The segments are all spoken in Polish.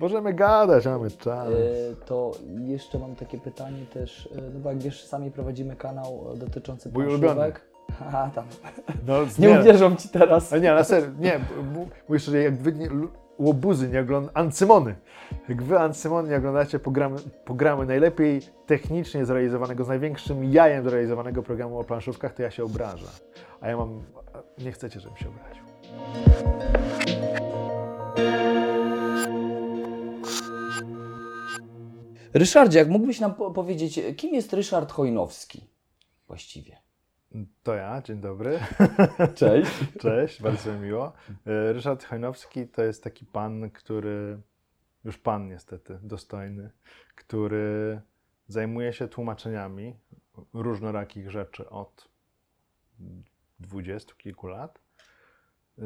Możemy gadać, mamy czas. E, To jeszcze mam takie pytanie też, e, no bo jak wiesz, sami prowadzimy kanał e, dotyczący Mój planszówek. Haha, tam. No, Nie uwierzą ci teraz. Nie, na serio, nie, mówisz, że jak wy nie, łobuzy nie oglądacie, ancymony, jak wy ancymony nie oglądacie programy, programy najlepiej technicznie zrealizowanego, z największym jajem zrealizowanego programu o planszówkach, to ja się obrażę. A ja mam, nie chcecie, żebym się obraził. Ryszardzie, jak mógłbyś nam po powiedzieć, kim jest Ryszard Chojnowski właściwie? To ja, dzień dobry. Cześć. Cześć, bardzo mi miło. E, Ryszard Hojnowski to jest taki pan, który, już pan niestety, dostojny, który zajmuje się tłumaczeniami różnorakich rzeczy od dwudziestu kilku lat. E,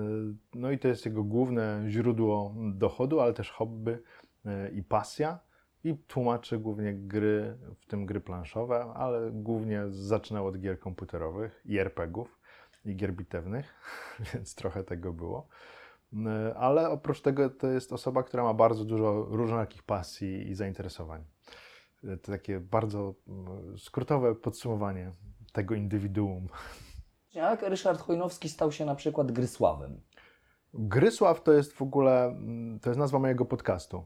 No i to jest jego główne źródło dochodu, ale też hobby e, i pasja. I tłumaczy głównie gry, w tym gry planszowe, ale głównie zaczynał od gier komputerowych i RPG-ów i gier bitewnych, więc trochę tego było. N- Ale oprócz tego to jest osoba, która ma bardzo dużo różnorakich pasji i zainteresowań. Y, To takie bardzo mm, skrótowe podsumowanie tego indywiduum. Jak Ryszard Chojnowski stał się na przykład Grysławem? Grysław to jest w ogóle, mm, to jest nazwa mojego podcastu.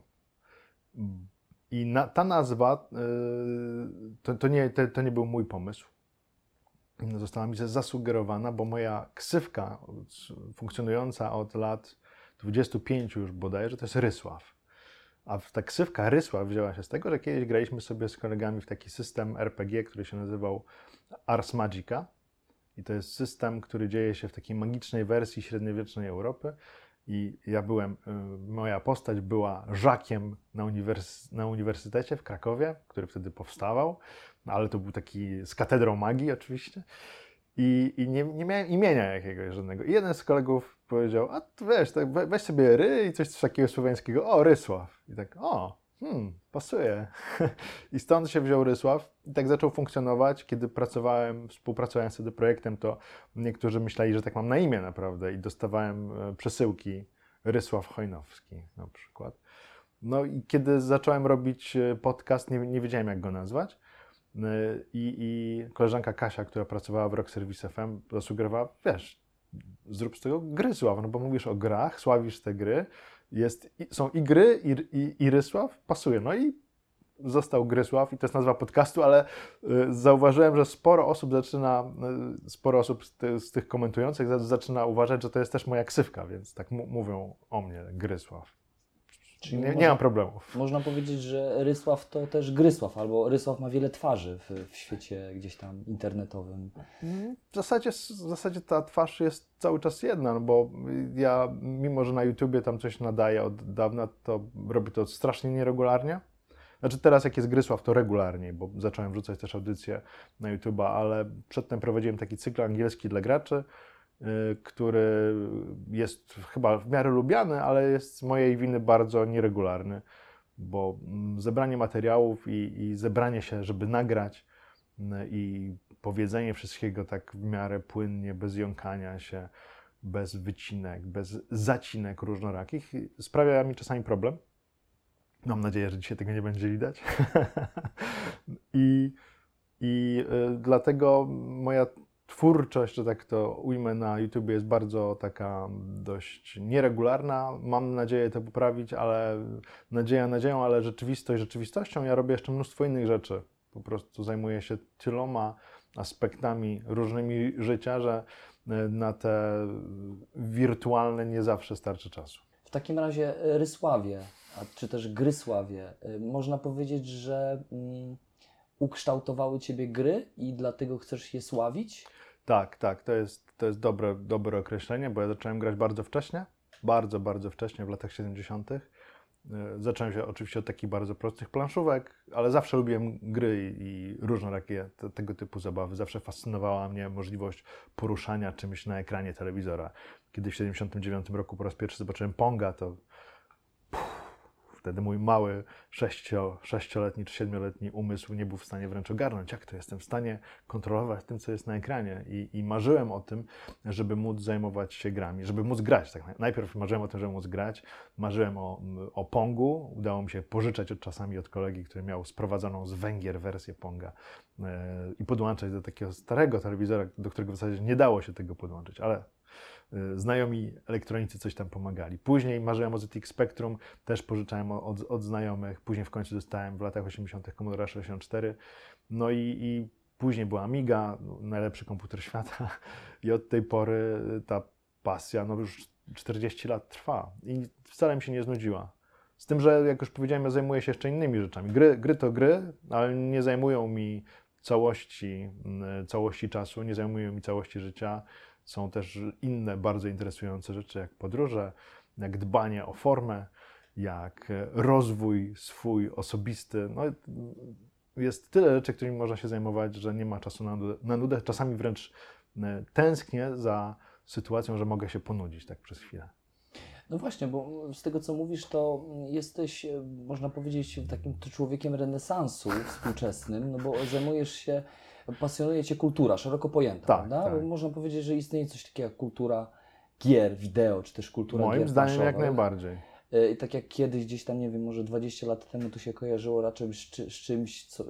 I na, ta nazwa, y, to, to, nie, to, to nie był mój pomysł. Została mi zasugerowana, bo moja ksywka funkcjonująca od lat 25 już bodajże, to jest Rysław. A ta ksywka Rysław wzięła się z tego, że kiedyś graliśmy sobie z kolegami w taki system RPG, który się nazywał Ars Magica. I to jest system, który dzieje się w takiej magicznej wersji średniowiecznej Europy. I ja byłem, y, moja postać była żakiem na, uniwers na uniwersytecie w Krakowie, który wtedy powstawał, no, ale to był taki z katedrą magii oczywiście. I, i nie, nie miałem imienia jakiegoś żadnego. I jeden z kolegów powiedział, a wiesz, tak we- weź sobie ry i coś takiego słowiańskiego, o, Rysław. I tak, o, hmm, pasuje. I stąd się wziął Rysław i tak zaczął funkcjonować. Kiedy pracowałem, współpracowałem z wtedy projektem, to niektórzy myśleli, że tak mam na imię naprawdę i dostawałem e, przesyłki Rysław Chojnowski na przykład. No i kiedy zacząłem robić e, podcast, nie, nie wiedziałem jak go nazwać. E, I, I koleżanka Kasia, która pracowała w Rock Service FM, zasugerowała, wiesz, zrób z tego Grysław, no bo mówisz o grach, sławisz te gry, jest, są i gry, i, i, i Rysław, pasuje. No i został Grysław i to jest nazwa podcastu, ale y, zauważyłem, że sporo osób zaczyna, y, sporo osób z, ty, z tych komentujących za- zaczyna uważać, że to jest też moja ksywka, więc tak mówią o mnie Grysław. Czyli nie, można- nie mam problemów. Można powiedzieć, że Rysław to też Grysław, albo Rysław ma wiele twarzy w, w świecie gdzieś tam internetowym. W zasadzie, w zasadzie ta twarz jest cały czas jedna, no bo ja, mimo że na YouTubie tam coś nadaję od dawna, to robię to strasznie nieregularnie. Znaczy teraz jak jest Grysław, to regularnie, bo zacząłem wrzucać też audycje na YouTube'a, ale przedtem prowadziłem taki cykl angielski dla graczy, który jest chyba w miarę lubiany, ale jest z mojej winy bardzo nieregularny, bo mm, zebranie materiałów i, i zebranie się, żeby nagrać y, i powiedzenie wszystkiego tak w miarę płynnie, bez jąkania się, bez wycinek, bez zacinek różnorakich, sprawia mi czasami problem. Mam nadzieję, że dzisiaj tego nie będzie widać. I, i y, dlatego moja twórczość, że tak to ujmę na YouTube, jest bardzo taka dość nieregularna. Mam nadzieję to poprawić, ale nadzieja nadzieją, ale rzeczywistość rzeczywistością. Ja robię jeszcze mnóstwo innych rzeczy. Po prostu zajmuję się tyloma aspektami różnymi życia, że y, na te wirtualne nie zawsze starczy czasu. W takim razie e, Rysławie, czy też Grysławie, e, można powiedzieć, że mm, ukształtowały Ciebie gry i dlatego chcesz je sławić? Tak, tak, to jest, to jest dobre, dobre określenie, bo ja zacząłem grać bardzo wcześnie, bardzo, bardzo wcześnie, w latach 70. Y, Zacząłem się oczywiście od takich bardzo prostych planszówek, ale zawsze lubiłem gry i, różnorakie te, tego typu zabawy. Zawsze fascynowała mnie możliwość poruszania czymś na ekranie telewizora. Kiedy w 79 roku po raz pierwszy zobaczyłem Ponga, to Wtedy mój mały sześcio, sześcioletni czy siedmioletni umysł nie był w stanie wręcz ogarnąć, jak to jestem w stanie kontrolować tym, co jest na ekranie. I, I, marzyłem o tym, żeby móc zajmować się grami, żeby móc grać. Tak najpierw marzyłem o tym, żeby móc grać, marzyłem o, o Pongu. Udało mi się pożyczać od czasami od kolegi, który miał sprowadzoną z Węgier wersję Ponga e, i podłączać do takiego starego telewizora, do którego w zasadzie nie dało się tego podłączyć, ale znajomi elektronicy coś tam pomagali. Później marzyłem o ZX Spectrum, też pożyczałem od, od znajomych. Później w końcu dostałem w latach 80. Commodore 64. No i, i później była Amiga, najlepszy komputer świata. I od tej pory ta pasja no już 40 lat trwa i wcale mi się nie znudziła. Z tym, że jak już powiedziałem, ja zajmuję się jeszcze innymi rzeczami. Gry, gry to gry, ale nie zajmują mi całości, mm, całości czasu, nie zajmują mi całości życia. Są też inne bardzo interesujące rzeczy, jak podróże, jak dbanie o formę, jak rozwój swój osobisty. No, jest tyle rzeczy, którymi można się zajmować, że nie ma czasu na nudę. Na nudę. Czasami wręcz e, tęsknię za sytuacją, że mogę się ponudzić tak przez chwilę. No właśnie, bo z tego co mówisz, to jesteś, e, można powiedzieć, takim człowiekiem renesansu współczesnym, no bo zajmujesz się pasjonuje Cię kultura, szeroko pojęta, tak, prawda? Tak. Można powiedzieć, że istnieje coś takiego jak kultura gier, wideo, czy też kultura Moim gier zdaniem jak najbardziej. E, I tak jak kiedyś, gdzieś tam, nie wiem, może 20 lat temu to się kojarzyło raczej z, z czymś, co y,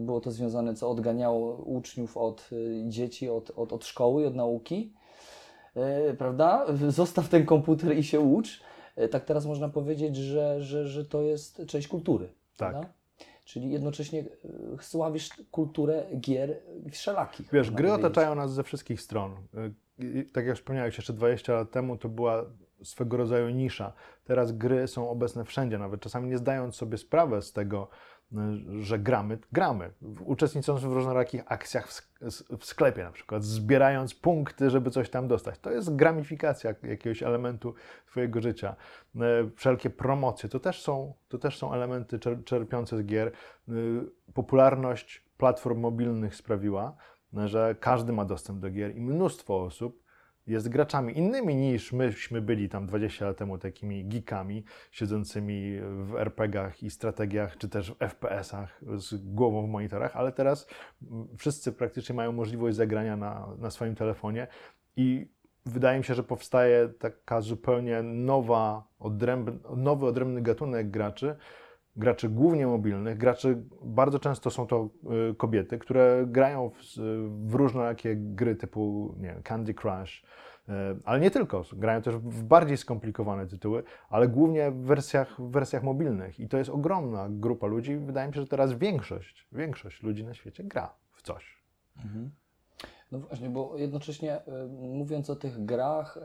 było to związane, co odganiało uczniów od y, dzieci, od, od, od szkoły, od nauki, e, prawda? Zostaw ten komputer i się ucz. E, tak teraz można powiedzieć, że, że, że to jest część kultury. Tak. Prawda? Czyli jednocześnie e, sławisz kulturę gier wszelakich. Wiesz, gry powiedzieć. otaczają nas ze wszystkich stron. E, tak jak wspomniałeś, jeszcze 20 lat temu to była swego rodzaju nisza. Teraz gry są obecne wszędzie, nawet czasami nie zdając sobie sprawy z tego, że gramy, gramy. Uczestnicząc w różnorakich akcjach w sklepie na przykład, zbierając punkty, żeby coś tam dostać. To jest gramifikacja jakiegoś elementu Twojego życia. E, wszelkie promocje to też są, to też są elementy czerpiące z gier. E, popularność platform mobilnych sprawiła, że każdy ma dostęp do gier i mnóstwo osób jest graczami innymi niż myśmy byli tam 20 lat temu takimi geekami siedzącymi w RPGach i strategiach, czy też w FPS-ach z głową w monitorach, ale teraz wszyscy praktycznie mają możliwość zagrania na, na swoim telefonie i wydaje mi się, że powstaje taka zupełnie nowa, nowy, odrębny gatunek graczy, graczy głównie mobilnych, graczy bardzo często są to y, kobiety, które grają w, w różnorakie gry typu nie wiem, Candy Crush, y, ale nie tylko, grają też w bardziej skomplikowane tytuły, ale głównie w wersjach, w wersjach mobilnych i to jest ogromna grupa ludzi. Wydaje mi się, że teraz większość, większość ludzi na świecie gra w coś. Mhm. No właśnie, bo jednocześnie y, mówiąc o tych grach,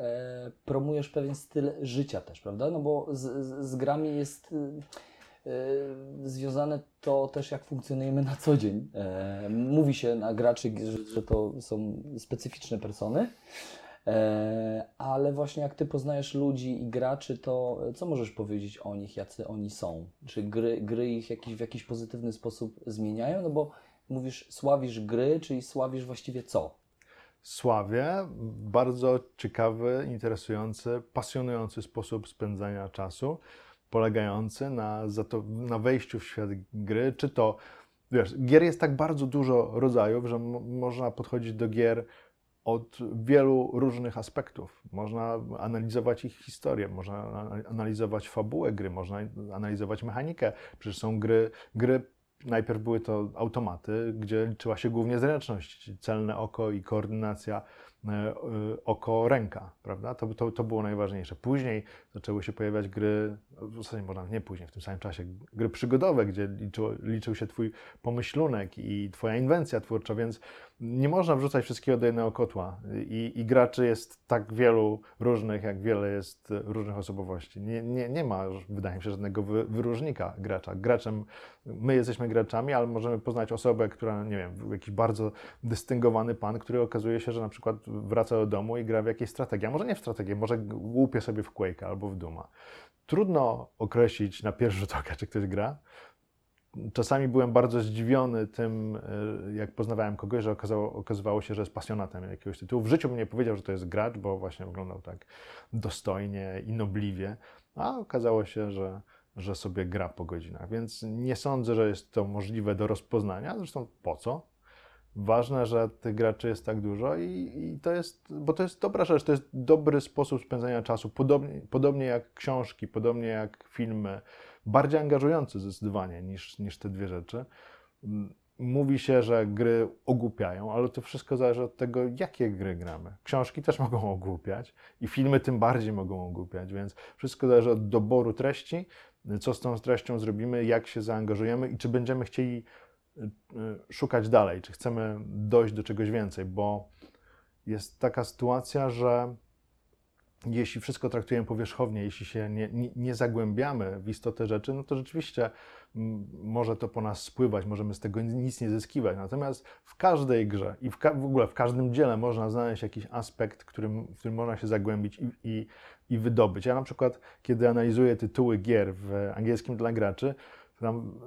promujesz pewien styl życia też, prawda? No bo z, z, z grami jest związane to też jak funkcjonujemy na co dzień. E, mówi się na graczy, że, to są specyficzne persony, e, ale właśnie jak Ty poznajesz ludzi i graczy, to co możesz powiedzieć o nich, jacy oni są? Czy gry, gry ich jakiś, w jakiś pozytywny sposób zmieniają? No bo mówisz, sławisz gry, czyli sławisz właściwie co? Sławię bardzo ciekawy, interesujący, pasjonujący sposób spędzania czasu polegający na, to, na wejściu w świat gry, czy to, wiesz, gier jest tak bardzo dużo rodzajów, że można podchodzić do gier od wielu różnych aspektów. Można analizować ich historię, można analizować fabułę gry, można analizować mechanikę. Przecież są gry, gry najpierw były to automaty, gdzie liczyła się głównie zręczność, celne oko i koordynacja oko, ręka, prawda? To, to, to było najważniejsze. Później zaczęły się pojawiać gry, w zasadzie można nie później, w tym samym czasie, gry przygodowe, gdzie liczył, liczył się Twój pomyślunek i Twoja inwencja twórcza, więc nie można wrzucać wszystkiego do jednego kotła. I, I, graczy jest tak wielu różnych, jak wiele jest różnych osobowości. Nie, nie, nie ma, wydaje mi się, żadnego wyróżnika gracza. Graczem, my jesteśmy graczami, ale możemy poznać osobę, która, nie wiem, jakiś bardzo dystyngowany pan, który okazuje się, że na przykład wraca do domu i gra w jakieś strategie. A może nie w strategię, może łupie sobie w Quake albo w Duma. Trudno określić na pierwszy rzut oka, czy ktoś gra. Czasami byłem bardzo zdziwiony tym, e, jak poznawałem kogoś, że okazało, okazywało się, że jest pasjonatem jakiegoś tytułu. W życiu bym nie powiedział, że to jest gracz, bo właśnie wyglądał tak dostojnie i nobliwie, a okazało się, że że sobie gra po godzinach. Więc nie sądzę, że jest to możliwe do rozpoznania. Zresztą po co? Ważne, że tych graczy jest tak dużo i, i, to jest, bo to jest dobra rzecz, to jest dobry sposób spędzania czasu, podobnie, podobnie jak książki, podobnie jak filmy, bardziej angażujący zdecydowanie niż, niż te dwie rzeczy. Mówi się, że gry ogłupiają, ale to wszystko zależy od tego, jakie gry gramy. Książki też mogą ogłupiać i filmy tym bardziej mogą ogłupiać, więc wszystko zależy od doboru treści, co z tą treścią zrobimy, jak się zaangażujemy i czy będziemy chcieli y, y, szukać dalej, czy chcemy dojść do czegoś więcej, bo jest taka sytuacja, że jeśli wszystko traktujemy powierzchownie, jeśli się nie, nie, nie, zagłębiamy w istotę rzeczy, no to rzeczywiście może to po nas spływać, możemy z tego nic nie zyskiwać. Natomiast w każdej grze i w, w ogóle w każdym dziele można znaleźć jakiś aspekt, którym, w którym można się zagłębić i, i, i wydobyć. Ja na przykład, kiedy analizuję tytuły gier w angielskim dla graczy, tam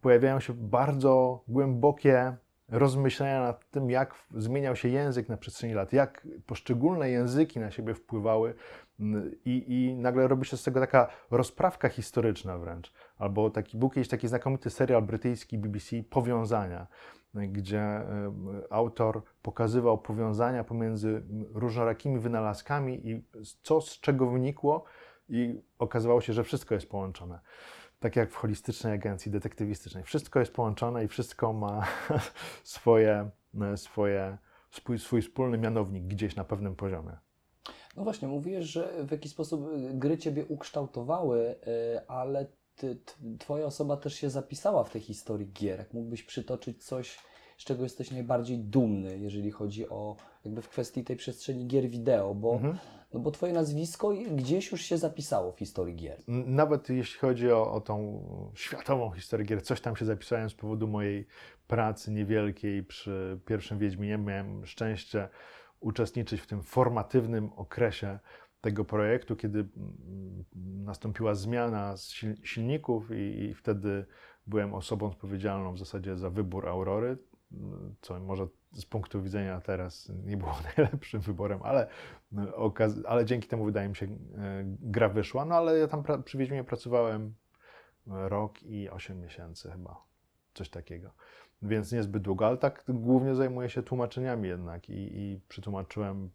pojawiają się bardzo głębokie rozmyślenia nad tym, jak zmieniał się język na przestrzeni lat, jak poszczególne języki na siebie wpływały mm, i, i nagle robi się z tego taka rozprawka historyczna wręcz. Albo taki, był kiedyś taki znakomity serial brytyjski BBC Powiązania, gdzie e, autor pokazywał powiązania pomiędzy różnorakimi wynalazkami i co z czego wynikło i okazywało się, że wszystko jest połączone tak jak w holistycznej agencji detektywistycznej. Wszystko jest połączone i wszystko ma swoje, e, swoje, swój, swój wspólny mianownik gdzieś na pewnym poziomie. No właśnie, mówisz, że w jakiś sposób e, gry Ciebie ukształtowały, e, ale ty, Twoja osoba też się zapisała w tej historii gier. Mógłbyś przytoczyć coś, z czego jesteś najbardziej dumny, jeżeli chodzi o jakby w kwestii tej przestrzeni gier wideo, bo mhm no bo Twoje nazwisko gdzieś już się zapisało w historii gier. Nawet jeśli chodzi o, o tą światową historię gier, coś tam się zapisałem z powodu mojej pracy niewielkiej przy pierwszym Wiedźminie. Miałem szczęście uczestniczyć w tym formatywnym okresie tego projektu, kiedy nastąpiła zmiana silników i, i wtedy byłem osobą odpowiedzialną w zasadzie za wybór Aurory, co może z punktu widzenia teraz nie było najlepszym wyborem, ale, ale dzięki temu wydaje mi się e, gra wyszła. No ale ja tam przy Wiedźminie pracowałem rok i 8 miesięcy chyba, coś takiego. Więc niezbyt długo, ale tak głównie zajmuję się tłumaczeniami jednak i, i przetłumaczyłem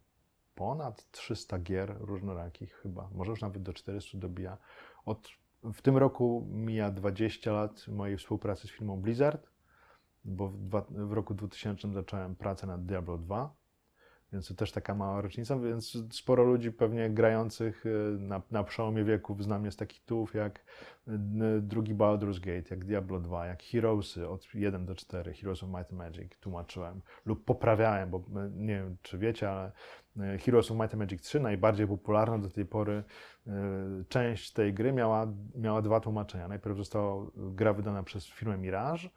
ponad 300 gier różnorakich chyba, może już nawet do 400 dobija. Od, w tym roku mija 20 lat mojej współpracy z firmą Blizzard bo w, dwa, w roku 2000 zacząłem pracę nad Diablo 2, więc to też taka mała rocznica, więc sporo ludzi pewnie grających y, na, na przełomie wieków znam je z takich tytułów jak y, drugi Baldur's Gate, jak Diablo 2, jak Heroesy od 1 do 4, Heroes of Might and Magic tłumaczyłem lub poprawiałem, bo y, nie wiem czy wiecie, ale Heroes of Might and Magic 3, najbardziej popularna do tej pory część tej gry miała, miała dwa tłumaczenia. Najpierw została gra wydana przez firmę Mirage,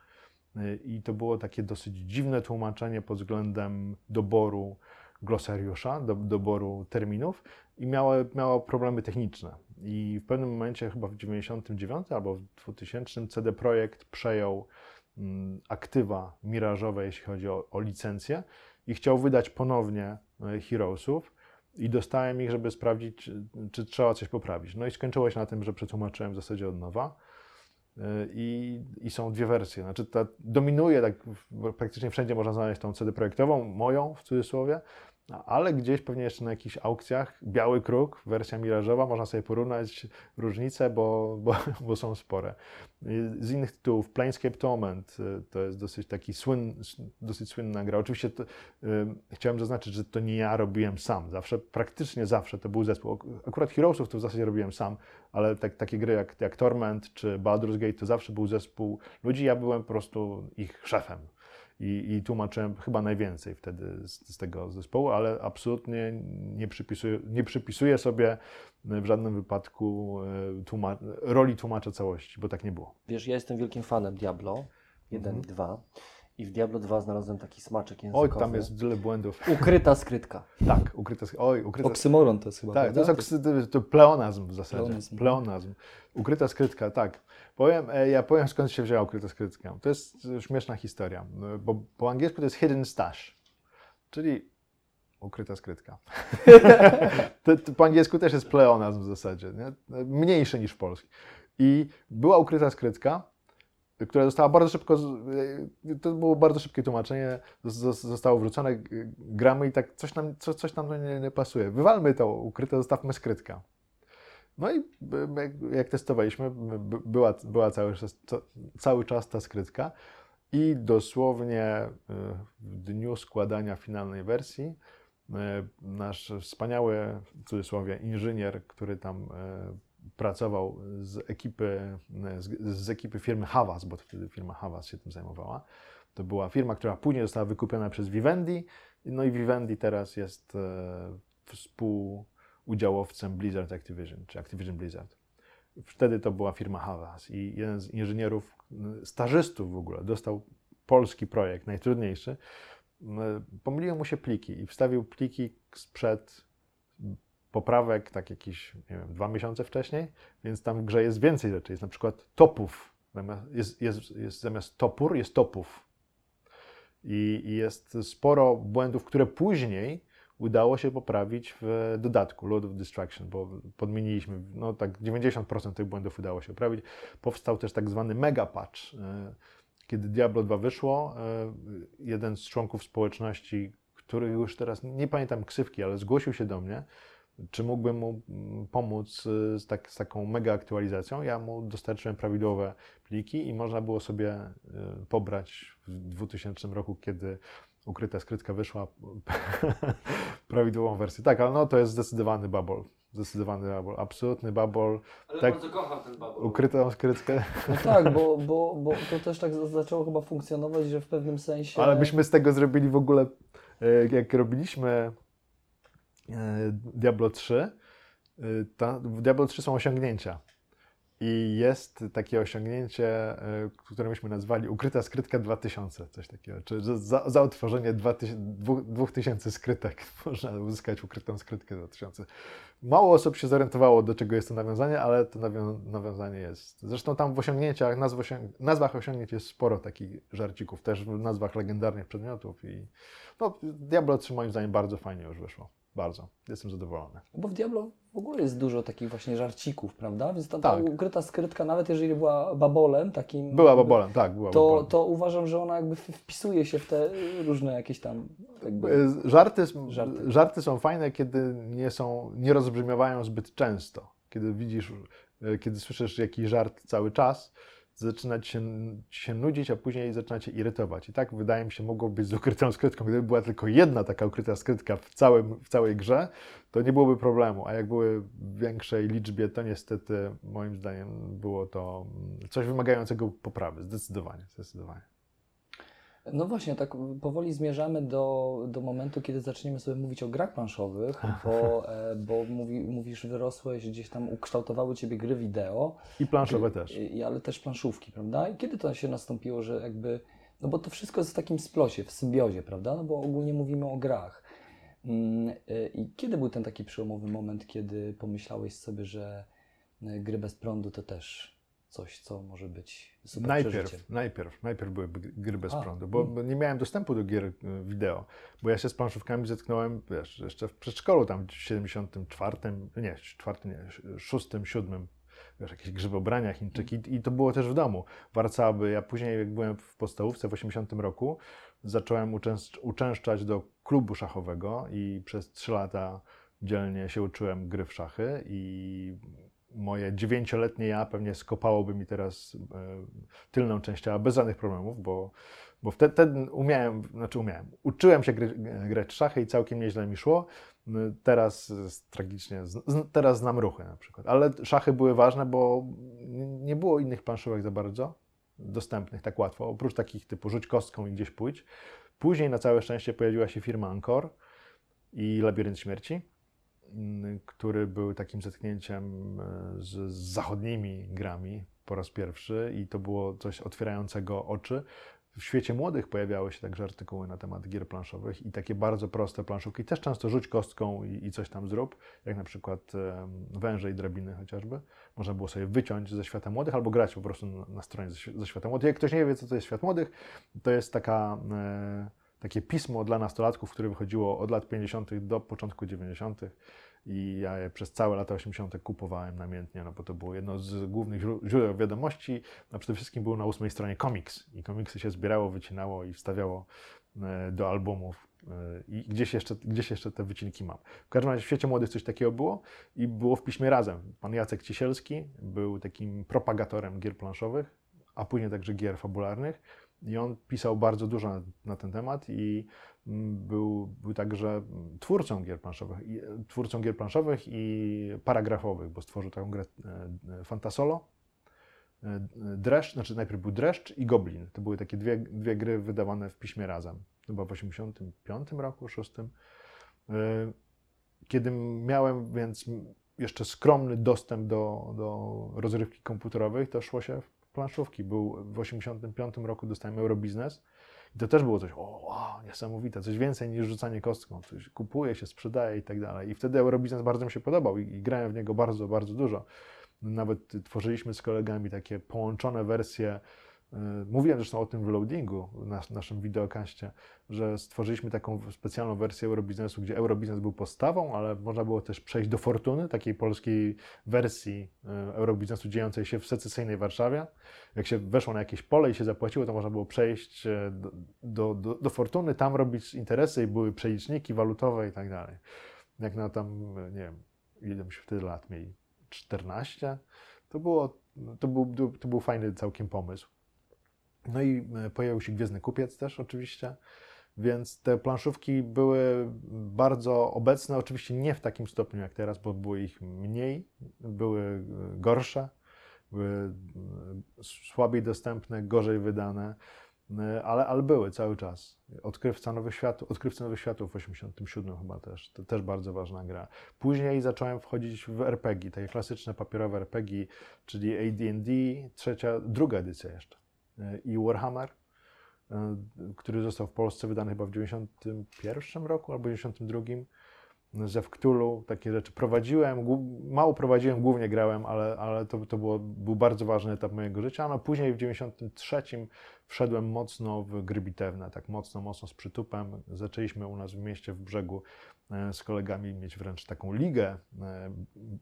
i to było takie dosyć dziwne tłumaczenie pod względem doboru glosariusza, do, doboru terminów i miało, miało problemy techniczne. I w pewnym momencie, chyba w 99 albo w 2000, CD Projekt przejął mm, aktywa mirażowe, jeśli chodzi o, o licencję i chciał wydać ponownie e, Heroesów i dostałem ich, żeby sprawdzić, czy, czy trzeba coś poprawić. No i skończyło się na tym, że przetłumaczyłem w zasadzie od nowa i, I, są dwie wersje. Znaczy, ta dominuje, tak praktycznie wszędzie można znaleźć tą CD projektową, moją w cudzysłowie, ale gdzieś pewnie jeszcze na jakichś aukcjach Biały Kruk, wersja mirażowa, można sobie porównać różnice, bo, bo, bo są spore. Z innych tytułów, Planescape Torment y, to jest dosyć taki słyn, dosyć słynna gra. Oczywiście to, y, chciałem zaznaczyć, że to nie ja robiłem sam. Zawsze, praktycznie zawsze to był zespół. Akurat Heroesów to w zasadzie robiłem sam, ale tak, takie gry jak, jak Torment czy Baldur's Gate to zawsze był zespół ludzi, ja byłem po prostu ich szefem i, i tłumaczyłem chyba najwięcej wtedy z, z, tego zespołu, ale absolutnie nie przypisuję, nie przypisuję sobie w żadnym wypadku e, tłuma roli tłumacza całości, bo tak nie było. Wiesz, ja jestem wielkim fanem Diablo 1 mhm. i 2. I w Diablo 2 znalazłem taki smaczek językowy. Oj, tam jest tyle błędów. Ukryta skrytka. tak, ukryta Oj, ukryta Oksymoron to jest chyba. Tak, to jest to, to pleonazm w zasadzie. Pleonazm. pleonazm. Ukryta skrytka, tak. Powiem, e, ja powiem skąd się wzięła ukryta skrytka. To jest śmieszna historia, bo po angielsku to jest hidden stash, czyli ukryta skrytka. to, to po angielsku też jest pleonazm w zasadzie, nie? mniejszy niż w polskim. I była ukryta skrytka, która została bardzo szybko, e, to było bardzo szybkie tłumaczenie, zostało wrzucone, g- gramy i tak coś nam, co, coś nam nie, nie pasuje. Wywalmy to ukryte, zostawmy skrytka. No i b- jak, testowaliśmy, była, była cały, cały czas ta skrytka i dosłownie y, w dniu składania finalnej wersji nasz wspaniały, w cudzysłowie, inżynier, który tam pracował z ekipy, z, z ekipy firmy Havas, bo wtedy firma Havas się tym zajmowała. To była firma, która później została wykupiona przez Vivendi. No i Vivendi teraz jest e, współudziałowcem Blizzard Activision, czy Activision Blizzard. Wtedy to była firma Havas i jeden z inżynierów, y, stażystów w ogóle, dostał polski projekt, najtrudniejszy. Y, Pomyliły mu się pliki i wstawił pliki sprzed poprawek, tak jakieś, nie wiem, dwa miesiące wcześniej, więc tam w grze jest więcej rzeczy. Jest na przykład topów. Zamiast, jest, jest, jest, zamiast topór jest topów. I, I jest sporo błędów, które później udało się poprawić w dodatku Load of Distraction, bo podmieniliśmy, no tak 90% tych błędów udało się poprawić. Powstał też tak zwany mega patch. E, Kiedy Diablo 2 wyszło, e, jeden z członków społeczności, który już teraz, nie pamiętam ksywki, ale zgłosił się do mnie, czy mógłbym mu mm, pomóc y, z, tak, z taką mega aktualizacją. Ja mu dostarczyłem prawidłowe pliki i można było sobie y, pobrać w 2000 roku, kiedy ukryta skrytka wyszła, prawidłową wersję. Tak, ale no to jest zdecydowany babol. Zdecydowany babol, absolutny babol. Ale Tak. bardzo kocham ten babol. Ukrytą skrytkę, No tak, bo, bo, bo to też tak zaczęło chyba funkcjonować, że w pewnym sensie... ale byśmy z tego zrobili w ogóle, e, jak robiliśmy Diablo 3, y, ta, w Diablo 3 są osiągnięcia. I jest takie osiągnięcie, y, które myśmy nazwali Ukryta skrytka 2000, coś takiego. Czy że za, za otworzenie 2000, dwu- 2000 skrytek można uzyskać ukrytą skrytkę 2000. Mało osób się zorientowało, do czego jest to nawiązanie, ale to nawią- nawiązanie jest. Zresztą tam w osiągnięciach, nazw osiąg- nazwach osiągnięć jest sporo takich żarcików, też w nazwach legendarnych przedmiotów. I no, Diablo 3 moim zdaniem bardzo fajnie już wyszło. Bardzo. Jestem zadowolony. Bo w Diablo w ogóle jest dużo takich właśnie żarcików, prawda? Więc ta, ta Tak. ukryta skrytka, nawet jeżeli była babolem takim... Była jakby, babolem, tak, była To, babolem. to uważam, że ona jakby wpisuje się w te różne jakieś tam... Jakby... E, Żarty, żarty. Żarty. żarty są fajne, kiedy nie są, nie rozbrzmiewają zbyt często. Kiedy widzisz, e, kiedy słyszysz jakiś żart cały czas, zaczyna ci się, się nudzić, a później zaczyna cię irytować. I tak wydaje mi się, mogło być z ukrytą skrytką. Gdyby była tylko jedna taka ukryta skrytka w, całym, w całej grze, to nie byłoby problemu. A jak były w większej liczbie, to niestety moim zdaniem było to mm, coś wymagającego poprawy. Zdecydowanie, zdecydowanie. No właśnie, tak powoli zmierzamy do, do momentu, kiedy zaczniemy sobie mówić o grach planszowych, bo, e, bo mówi, mówisz, wyrosłeś, gdzieś tam ukształtowały Ciebie gry wideo, I planszowe też. i, ale też planszówki, prawda? I kiedy to się nastąpiło, że jakby, no bo to wszystko jest w takim splocie, w symbiozie, prawda? No bo ogólnie mówimy o grach. Mm, y, I kiedy był ten taki przełomowy moment, kiedy pomyślałeś sobie, że y, gry bez prądu to też coś, co może być super przeżyciem? Najpierw, najpierw, najpierw były gry bez A, prądu, bo, nie miałem dostępu do gier y, wideo, bo ja się z planszówkami zetknąłem, wiesz, jeszcze w przedszkolu tam w 74, nie, czwartym, nie, szóstym, siódmym, wiesz, jakieś grzybobrania, Chińczyki i to było też w domu. Warcaby, ja później jak byłem w podstawówce w 80 roku, zacząłem uczęsz- uczęszczać do klubu szachowego i przez trzy lata dzielnie się uczyłem gry w szachy i moje dziewięcioletnie ja pewnie skopałoby mi teraz e, tylną część ciała bez żadnych problemów, bo, bo wtedy, wtedy umiałem, znaczy umiałem, uczyłem się gry, grać szachy i całkiem nieźle mi szło. M, Teraz tragicznie, teraz znam ruchy na przykład, ale szachy były ważne, bo nie było innych planszówek za bardzo dostępnych tak łatwo, oprócz takich typu rzuć kostką i gdzieś pójdź. Później na całe szczęście pojawiła się firma Ankor i Labirynt Śmierci, który był takim zetknięciem e, z, z zachodnimi grami po raz pierwszy i to było coś otwierającego oczy. W świecie młodych pojawiały się także artykuły na temat gier planszowych i takie bardzo proste planszówki, też często rzuć kostką i, i coś tam zrób, jak na przykład em, węże i drabiny chociażby. Można było sobie wyciąć ze świata młodych albo grać po prostu na, na stronie ze, ze świata młodych. Jak ktoś nie wie, co to jest świat młodych, to jest taka, e, takie pismo dla nastolatków, które wychodziło od lat 50. do początku 90. i ja je przez całe lata 80. kupowałem namiętnie, no bo to było jedno z głównych źródeł wiadomości. No przede wszystkim był na ósmej stronie komiks i komiksy się zbierało, wycinało i wstawiało e, do albumów e, i gdzieś jeszcze, gdzieś jeszcze te wycinki mam. W każdym razie w świecie młodych coś takiego było i było w piśmie razem. Pan Jacek Ciesielski był takim propagatorem gier planszowych, a później także gier fabularnych i on pisał bardzo dużo na, ten temat i mm, był, był także twórcą gier planszowych, i, twórcą gier planszowych i paragrafowych, bo stworzył taką grę e, Fantasolo, e, Dreszcz, znaczy najpierw był Dreszcz i Goblin. To były takie dwie, dwie gry wydawane w piśmie razem. Chyba w 85 roku, 6. E, kiedy miałem więc jeszcze skromny dostęp do, do rozrywki komputerowej, to szło się planszówki. Był w 85 roku dostałem Eurobiznes i to też było coś, o, wow, niesamowite, coś więcej niż rzucanie kostką, coś kupuje się, sprzedaje i tak dalej. I wtedy Eurobiznes bardzo mi się podobał i, i grałem w niego bardzo, bardzo dużo. Nawet tworzyliśmy z kolegami takie połączone wersje mówiłem zresztą o tym w loadingu, w naszym wideokaście, że stworzyliśmy taką specjalną wersję Eurobiznesu, gdzie Eurobiznes był podstawą, ale można było też przejść do Fortuny, takiej polskiej wersji e, Eurobiznesu dziejącej się w secesyjnej Warszawie. Jak się weszło na jakieś pole i się zapłaciło, to można było przejść e, do, do, do Fortuny, tam robić interesy i były przeliczniki walutowe i tak dalej. Jak na tam, nie wiem, ile myśmy wtedy lat mieli? 14? To, było, to, był, to był fajny całkiem pomysł. No i e, pojawił się Gwiezdny Kupiec też oczywiście, więc te planszówki były bardzo obecne, oczywiście nie w takim stopniu jak teraz, bo było ich mniej, były e, gorsze, były e, słabiej dostępne, gorzej wydane, ale, ale były cały czas. Odkrywca Nowych Światów, Odkrywcy Nowych Światów w 87 chyba też, to też bardzo ważna gra. Później zacząłem wchodzić w RPG, takie klasyczne papierowe RPG, czyli AD&D, trzecia, druga edycja jeszcze i Warhammer, e, który został w Polsce wydany chyba w 91 roku albo 92. Ze Cthulhu, takie rzeczy prowadziłem, mało prowadziłem, głównie grałem, ale, ale to, to było, był bardzo ważny etap mojego życia. No później w 93 wszedłem mocno w gry bitewne, tak mocno, mocno z przytupem. Zaczęliśmy u nas w mieście, w brzegu e, z kolegami mieć wręcz taką ligę e,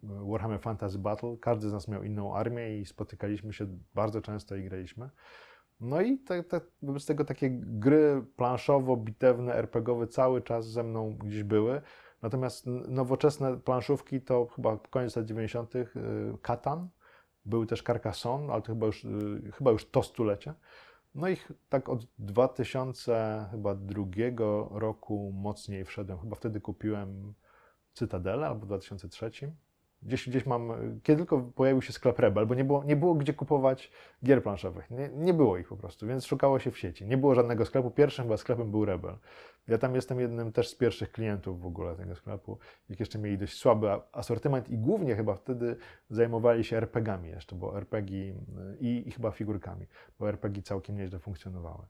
Warhammer Fantasy Battle. Każdy z nas miał inną armię i spotykaliśmy się bardzo często i graliśmy. No i te, te, tego takie gry planszowo-bitewne, RPGowe cały czas ze mną gdzieś były. Natomiast nowoczesne planszówki to chyba koniec lat 90. Katan, był też Carcassonne, ale to chyba już, y, chyba już to stulecie. No i tak od 2002 roku mocniej wszedłem. Chyba wtedy kupiłem Cytadelę albo w 2003. Gdzieś, gdzieś mam, kiedy tylko pojawił się sklep Rebel, bo nie było, nie było gdzie kupować gier planszowych. Nie, nie było ich po prostu, więc szukało się w sieci. Nie było żadnego sklepu. Pierwszym chyba sklepem był Rebel. Ja tam jestem jednym też z pierwszich klientów w ogóle tego sklepu. Jak jeszcze mieli dość słaby asortyment i głównie chyba wtedy zajmowali się RPG-ami jeszcze, bo RPG i, i chyba figurkami, bo RPG całkiem nieźle funkcjonowały.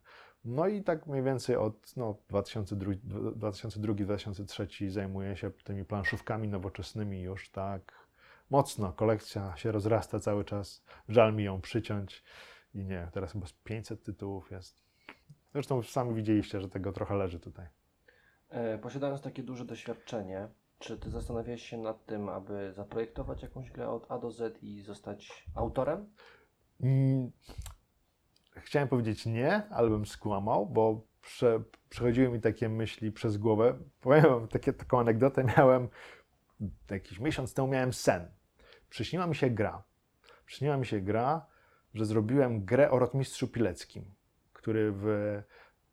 No i tak mniej więcej od no, 2002-2003 zajmuję się tymi planszówkami nowoczesnymi już tak mocno. Kolekcja się rozrasta cały czas. Żal mi ją przyciąć. I nie, teraz chyba z 500 tytułów jest. Zresztą sami widzieliście, że tego trochę leży tutaj. E, posiadając takie duże doświadczenie, czy ty zastanawiałeś się nad tym, aby zaprojektować jakąś grę od A do Z i zostać autorem? Mm, chciałem powiedzieć nie, ale bym skłamał, bo prze, przechodziły mi takie myśli przez głowę. Powiem wam takie, taką anegdotę. Miałem jakiś miesiąc temu miałem sen. Przyśniła mi się gra. Przyśniła mi się gra, że zrobiłem grę o rotmistrzu Pileckim, który w,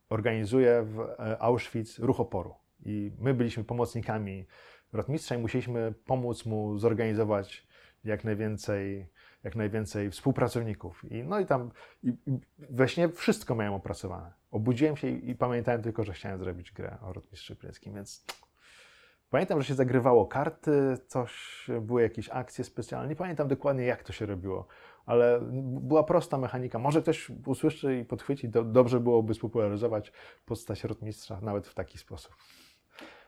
organizuje w e, Auschwitz ruch oporu. I my byliśmy pomocnikami rotmistrza i musieliśmy pomóc mu zorganizować jak najwięcej jak najwięcej współpracowników. I, no i tam i, i we śnie wszystko miałem opracowane. Obudziłem się i, i, pamiętałem tylko, że chciałem zrobić grę o Rotmistrzu Pileckim, więc pamiętam, że się zagrywało karty, coś, były jakieś akcje specjalne. Nie pamiętam dokładnie, jak to się robiło, ale była prosta mechanika. Może ktoś usłyszy i podchwyci, do, dobrze byłoby spopularyzować postać Rotmistrza nawet w taki sposób.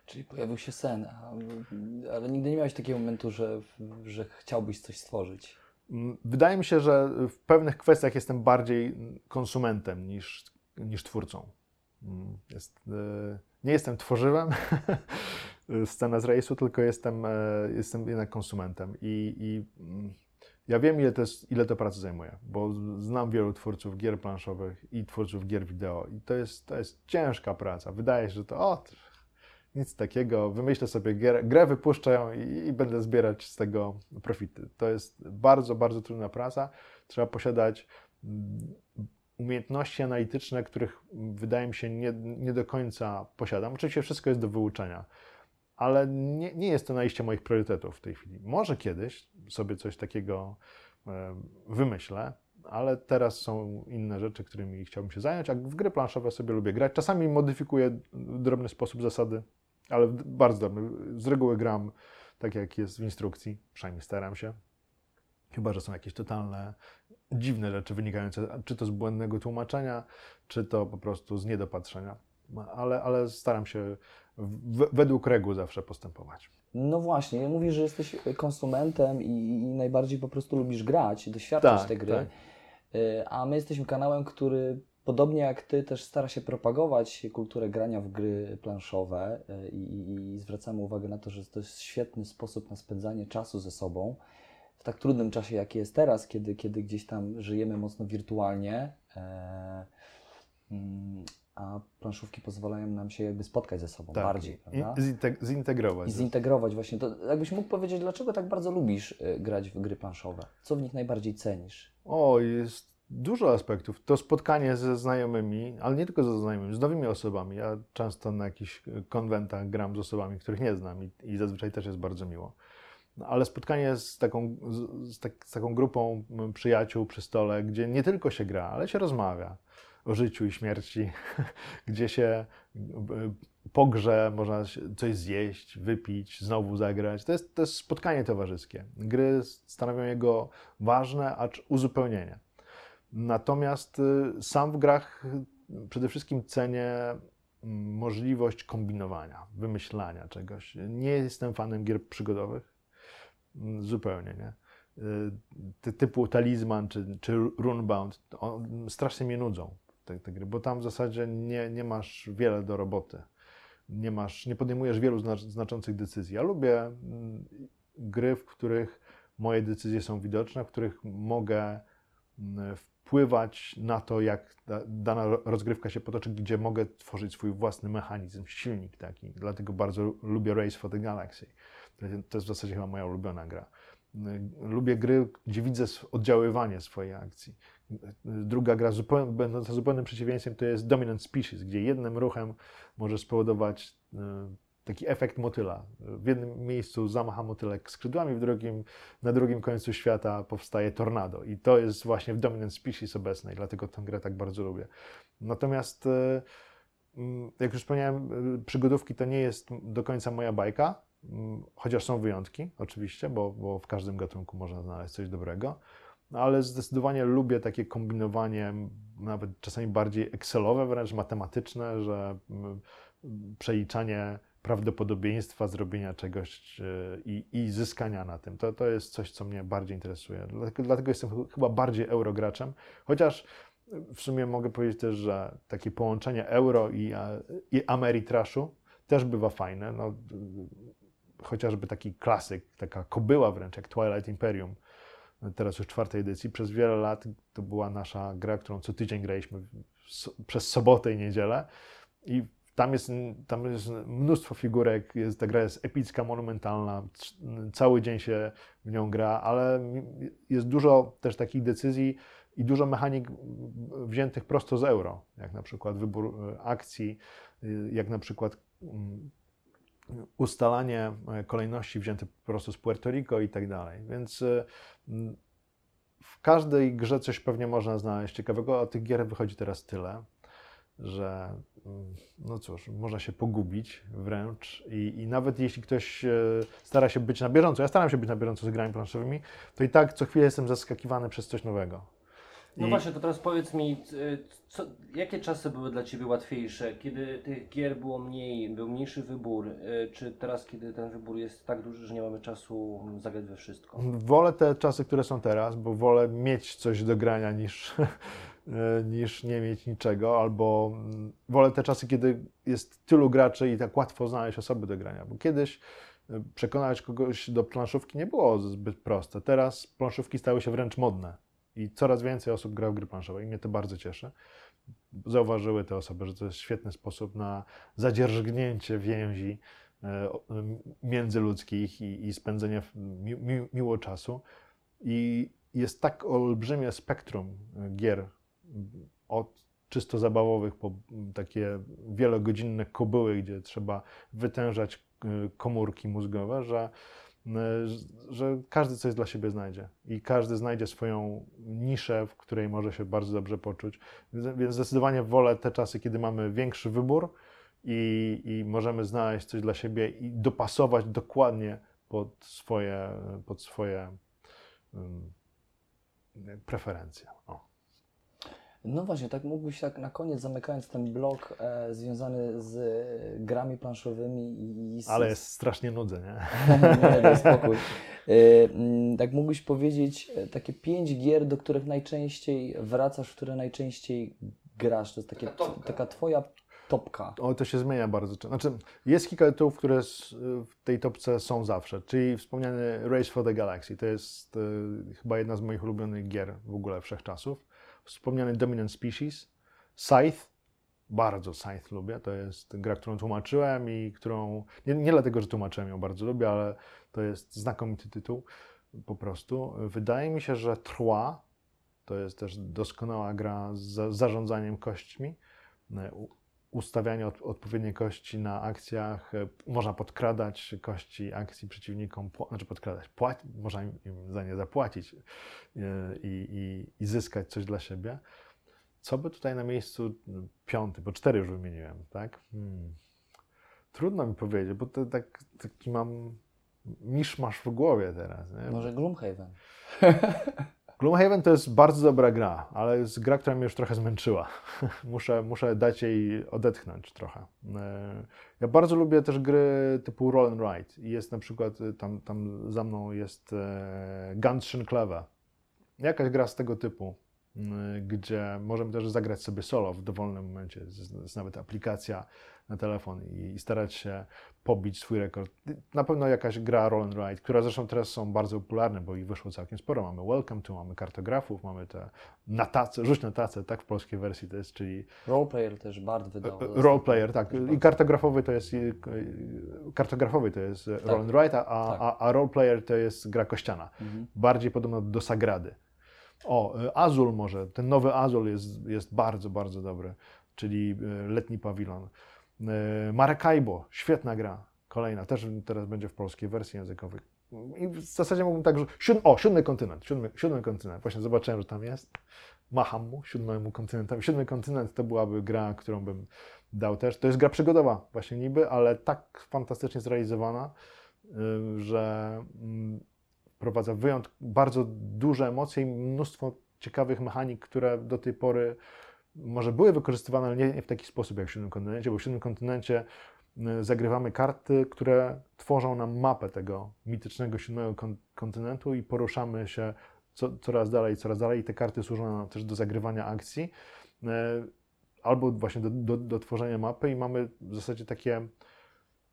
Czyli pojawił się sen, ale nigdy nie miałeś takiego momentu, że, że chciałbyś coś stworzyć. Mm, wydaje mi się, że w pewnych kwestiach jestem bardziej konsumentem niż, niż twórcą. Mm, Jest, e, nie jestem tworzywem scena z rejsu, tylko jestem, e, jestem jednak konsumentem. I, i mm, ja wiem, ile to, jest, ile to pracy zajmuje, bo znam wielu twórców gier planszowych i twórców gier wideo. I to jest, to jest ciężka praca. Wydaje się, że to o, nic takiego, wymyślę sobie grę, grę wypuszczę i, i będę zbierać z tego profity. To jest bardzo, bardzo trudna praca. Trzeba posiadać mm, umiejętności analityczne, których wydaje mi się nie, nie do końca posiadam. Oczywiście wszystko jest do wyuczenia, ale nie, nie jest to na liście moich priorytetów w tej chwili. Może kiedyś sobie coś takiego e, wymyślę, ale teraz są inne rzeczy, którymi chciałbym się zająć, a w gry planszowe sobie lubię grać. Czasami modyfikuję w drobny sposób zasady, ale bardzo drobny. Z reguły gram tak, jak jest w instrukcji, przynajmniej staram się. Chyba, że są jakieś totalne, dziwne rzeczy wynikające, czy to z błędnego tłumaczenia, czy to po prostu z niedopatrzenia. Ale, ale staram się w, według reguł zawsze postępować. No właśnie, mówisz, że jesteś konsumentem i, i najbardziej po prostu lubisz grać, doświadczać Tak, te gry. tak. Y, A my jesteśmy kanałem, który podobnie jak Ty też stara się propagować kulturę grania w gry planszowe y, i, i, i zwracamy uwagę na to, że to jest świetny sposób na spędzanie czasu ze sobą w tak trudnym czasie, jaki jest teraz, kiedy, kiedy gdzieś tam żyjemy mocno wirtualnie. E, mm, a planszówki pozwalają nam się jakby spotkać ze sobą bardziej, Tak. I prawda? zinteg- zintegrować. I zintegrować właśnie. To jakbyś mógł powiedzieć, dlaczego tak bardzo lubisz y, grać w gry planszowe? Co w nich najbardziej cenisz? O, jest dużo aspektów. To spotkanie ze znajomymi, ale nie tylko ze znajomymi, z nowymi osobami. Ja często na jakichś konwentach gram z osobami, których nie znam i, i zazwyczaj też jest bardzo miło. No, ale spotkanie z taką, z, z, tak, z taką grupą przyjaciół przy stole, gdzie nie tylko się gra, ale się rozmawia o życiu i śmierci, gdzie się e, po grze można coś zjeść, wypić, znowu zagrać. To jest, to jest spotkanie towarzyskie. Gry stanowią jego ważne, acz uzupełnienie. Natomiast y, sam w grach y, przede wszystkim cenię mm, możliwość kombinowania, wymyślania czegoś. Nie jestem fanem gier przygodowych. Mm, Zupełnie nie. Y, Ty, typu Talizman czy, czy Runebound o, strasznie mnie nudzą te, te gry, bo tam w zasadzie nie, nie masz wiele do roboty. Nie, masz, nie podejmujesz wielu znacz, znaczących decyzji. Ja lubię mm, gry, w których moje decyzje są widoczne, w których mogę wpływać na to, jak da, dana ro- rozgrywka się potoczy, gdzie mogę tworzyć swój własny mechanizm, silnik taki. Dlatego bardzo lubię Race for the Galaxy. To jest- w zasadzie chyba moja ulubiona gra. Y, Lubię gry, gdzie widzę oddziaływanie swojej akcji. Druga gra, będąca zupełnym przeciwieństwem, to jest Dominant Species, gdzie jednym ruchem może spowodować y, taki efekt motyla. W jednym miejscu zamacha motylek skrzydłami, w drugim, na drugim końcu świata powstaje tornado. I to jest właśnie w Dominant Species obecnej, dlatego tę grę tak bardzo lubię. Natomiast, y, mm, jak już wspomniałem, y, przygodówki to nie jest do końca moja bajka, mm, chociaż są wyjątki, oczywiście, bo, bo w każdym gatunku można znaleźć coś dobrego. No, ale zdecydowanie lubię takie kombinowanie, nawet czasami bardziej Excelowe, wręcz matematyczne, że mm, przeliczanie prawdopodobieństwa zrobienia czegoś i, i zyskania na tym. To, to jest coś, co mnie bardziej interesuje. Dlatego, dlatego jestem ch- chyba bardziej eurograczem, chociaż w sumie mogę powiedzieć też, że takie połączenie euro i, i Ameritrashu też bywa fajne. No, chociażby taki klasyk, taka kobyła wręcz, jak Twilight Imperium, teraz już czwartej edycji. Przez wiele lat to była nasza gra, którą co tydzień graliśmy przez sobotę i niedzielę. I tam jest, tam jest mnóstwo figurek, jest, ta gra jest epicka, monumentalna, cały dzień się w nią gra, ale jest dużo też takich decyzji i dużo mechanik wziętych prosto z euro, jak na przykład wybór e, akcji, y, jak na przykład mm, ustalanie e, kolejności wzięte po prostu z Puerto Rico i tak dalej. Więc e, w każdej grze coś pewnie można znaleźć ciekawego, a tych gier wychodzi teraz tyle, że no cóż, można się pogubić wręcz i, i nawet jeśli ktoś e, stara się być na bieżąco, ja staram się być na bieżąco z grami planszowymi, to i tak co chwilę jestem zaskakiwany przez coś nowego. No I- właśnie, to teraz powiedz mi, y, co, jakie czasy były dla Ciebie łatwiejsze? Kiedy tych gier było mniej, był mniejszy wybór, y, czy teraz, kiedy ten wybór jest tak duży, że nie mamy czasu zagrać we wszystko? Wolę te czasy, które są teraz, bo wolę mieć coś do grania niż e, niż nie mieć niczego, albo mm, wolę te czasy, kiedy jest tylu graczy i tak łatwo znaleźć osoby do grania, bo kiedyś e, przekonać kogoś do planszówki nie było zbyt proste. Teraz planszówki stały się wręcz modne i coraz więcej osób gra w gry planszowe i mnie to bardzo cieszy. Zauważyły te osoby, że to jest świetny sposób na zadzierżgnięcie więzi e, międzyludzkich i, i spędzenie mi, mi, miło czasu. I jest tak olbrzymie spektrum e, gier, od czysto zabawowych po takie wielogodzinne kobyły, gdzie trzeba wytężać e, komórki mózgowe, że, e, że- że każdy coś dla siebie znajdzie i każdy znajdzie swoją niszę, w której może się bardzo dobrze poczuć. Więc zdecydowanie wolę te czasy, kiedy mamy większy wybór i, i możemy znaleźć coś dla siebie i dopasować dokładnie pod swoje, pod swoje um, preferencje. O. No właśnie, tak mógłbyś tak na koniec, zamykając ten blok e, związany z e, grami planszowymi i, i z, Ale jest strasznie nudzę, nie? nie, daj spokój. E, mm, tak mógłbyś powiedzieć e, takie pięć gier, do których najczęściej wracasz, w które najczęściej grasz. To jest takie, Taka topka. taka twoja topka. O, to się zmienia bardzo często. Znaczy, jest kilka tytułów, które w tej topce są zawsze, czyli wspomniany Race for the Galaxy. To jest y, chyba jedna z moich ulubionych gier w ogóle wszechczasów. Wspomniany Dominant Species. Scythe. Bardzo Scythe lubię. To jest gra, którą tłumaczyłem i którą... Nie, nie dlatego, że tłumaczyłem ją bardzo lubię, ale to jest znakomity tytuł po prostu. Wydaje mi się, że Trwa to jest też doskonała gra z za- zarządzaniem kośćmi. Ustawianie od, odpowiedniej kości na akcjach, e, można podkradać kości akcji przeciwnikom, znaczy podkradać, płac, można im, im za nie zapłacić e, i, i, i zyskać coś dla siebie. Co by tutaj na miejscu mm, piąty, bo cztery już wymieniłem, tak? Hmm. Trudno mi powiedzieć, bo to tak, taki mam miszmasz w głowie teraz. Nie? Może Gloomhaven. Gloomhaven to jest bardzo dobra gra, ale jest gra, która mnie już trochę zmęczyła. muszę, muszę dać jej odetchnąć trochę. E, Ja bardzo lubię też gry typu Roll and Ride. Jest na przykład, e, tam, tam za mną jest e, Guns Kleve. Jakaś gra z tego typu, gdzie możemy też zagrać sobie solo w dowolnym momencie. Jest nawet aplikacja na telefon i, i starać się pobić swój rekord. Na pewno jakaś gra Roll and Ride, która zresztą teraz są bardzo popularne, bo ich wyszło całkiem sporo. Mamy Welcome to, mamy kartografów, mamy te na tacę, rzuć na tacę, tak w polskiej wersji to jest, czyli Roleplayer też Bart wydał. roleplayer, tak. I kartografowy to jest kartografowy to jest Roll and Ride, a, Tak. a, a roleplayer to jest gra kościana. Mhm. Bardziej podobno do Sagrady. O, y, Azul może, ten nowy Azul jest, jest bardzo, bardzo dobry, czyli letni pawilon. Y, Maracaibo, świetna gra, kolejna, też teraz będzie w polskiej wersji językowej. I w zasadzie mógłbym tak, że siódmy, o, siódmy kontynent, siódmy, siódmy kontynent, właśnie zobaczyłem, że tam jest. Macham mu, siódmemu kontynentowi. Siódmy kontynent to byłaby gra, którą bym dał też. To jest gra przygodowa właśnie niby, ale tak fantastycznie zrealizowana, y, że mm, wprowadza wyjątk, bardzo duże emocje i mnóstwo ciekawych mechanik, które do tej pory może były wykorzystywane, ale nie, w taki sposób jak w Siódmym Kontynencie, bo w Siódmym Kontynencie y, zagrywamy karty, które tworzą nam mapę tego mitycznego siódmego kon- kontynentu i poruszamy się co, coraz dalej, coraz dalej. I te karty służą nam też do zagrywania akcji y, albo właśnie do, do, do tworzenia mapy i mamy w zasadzie takie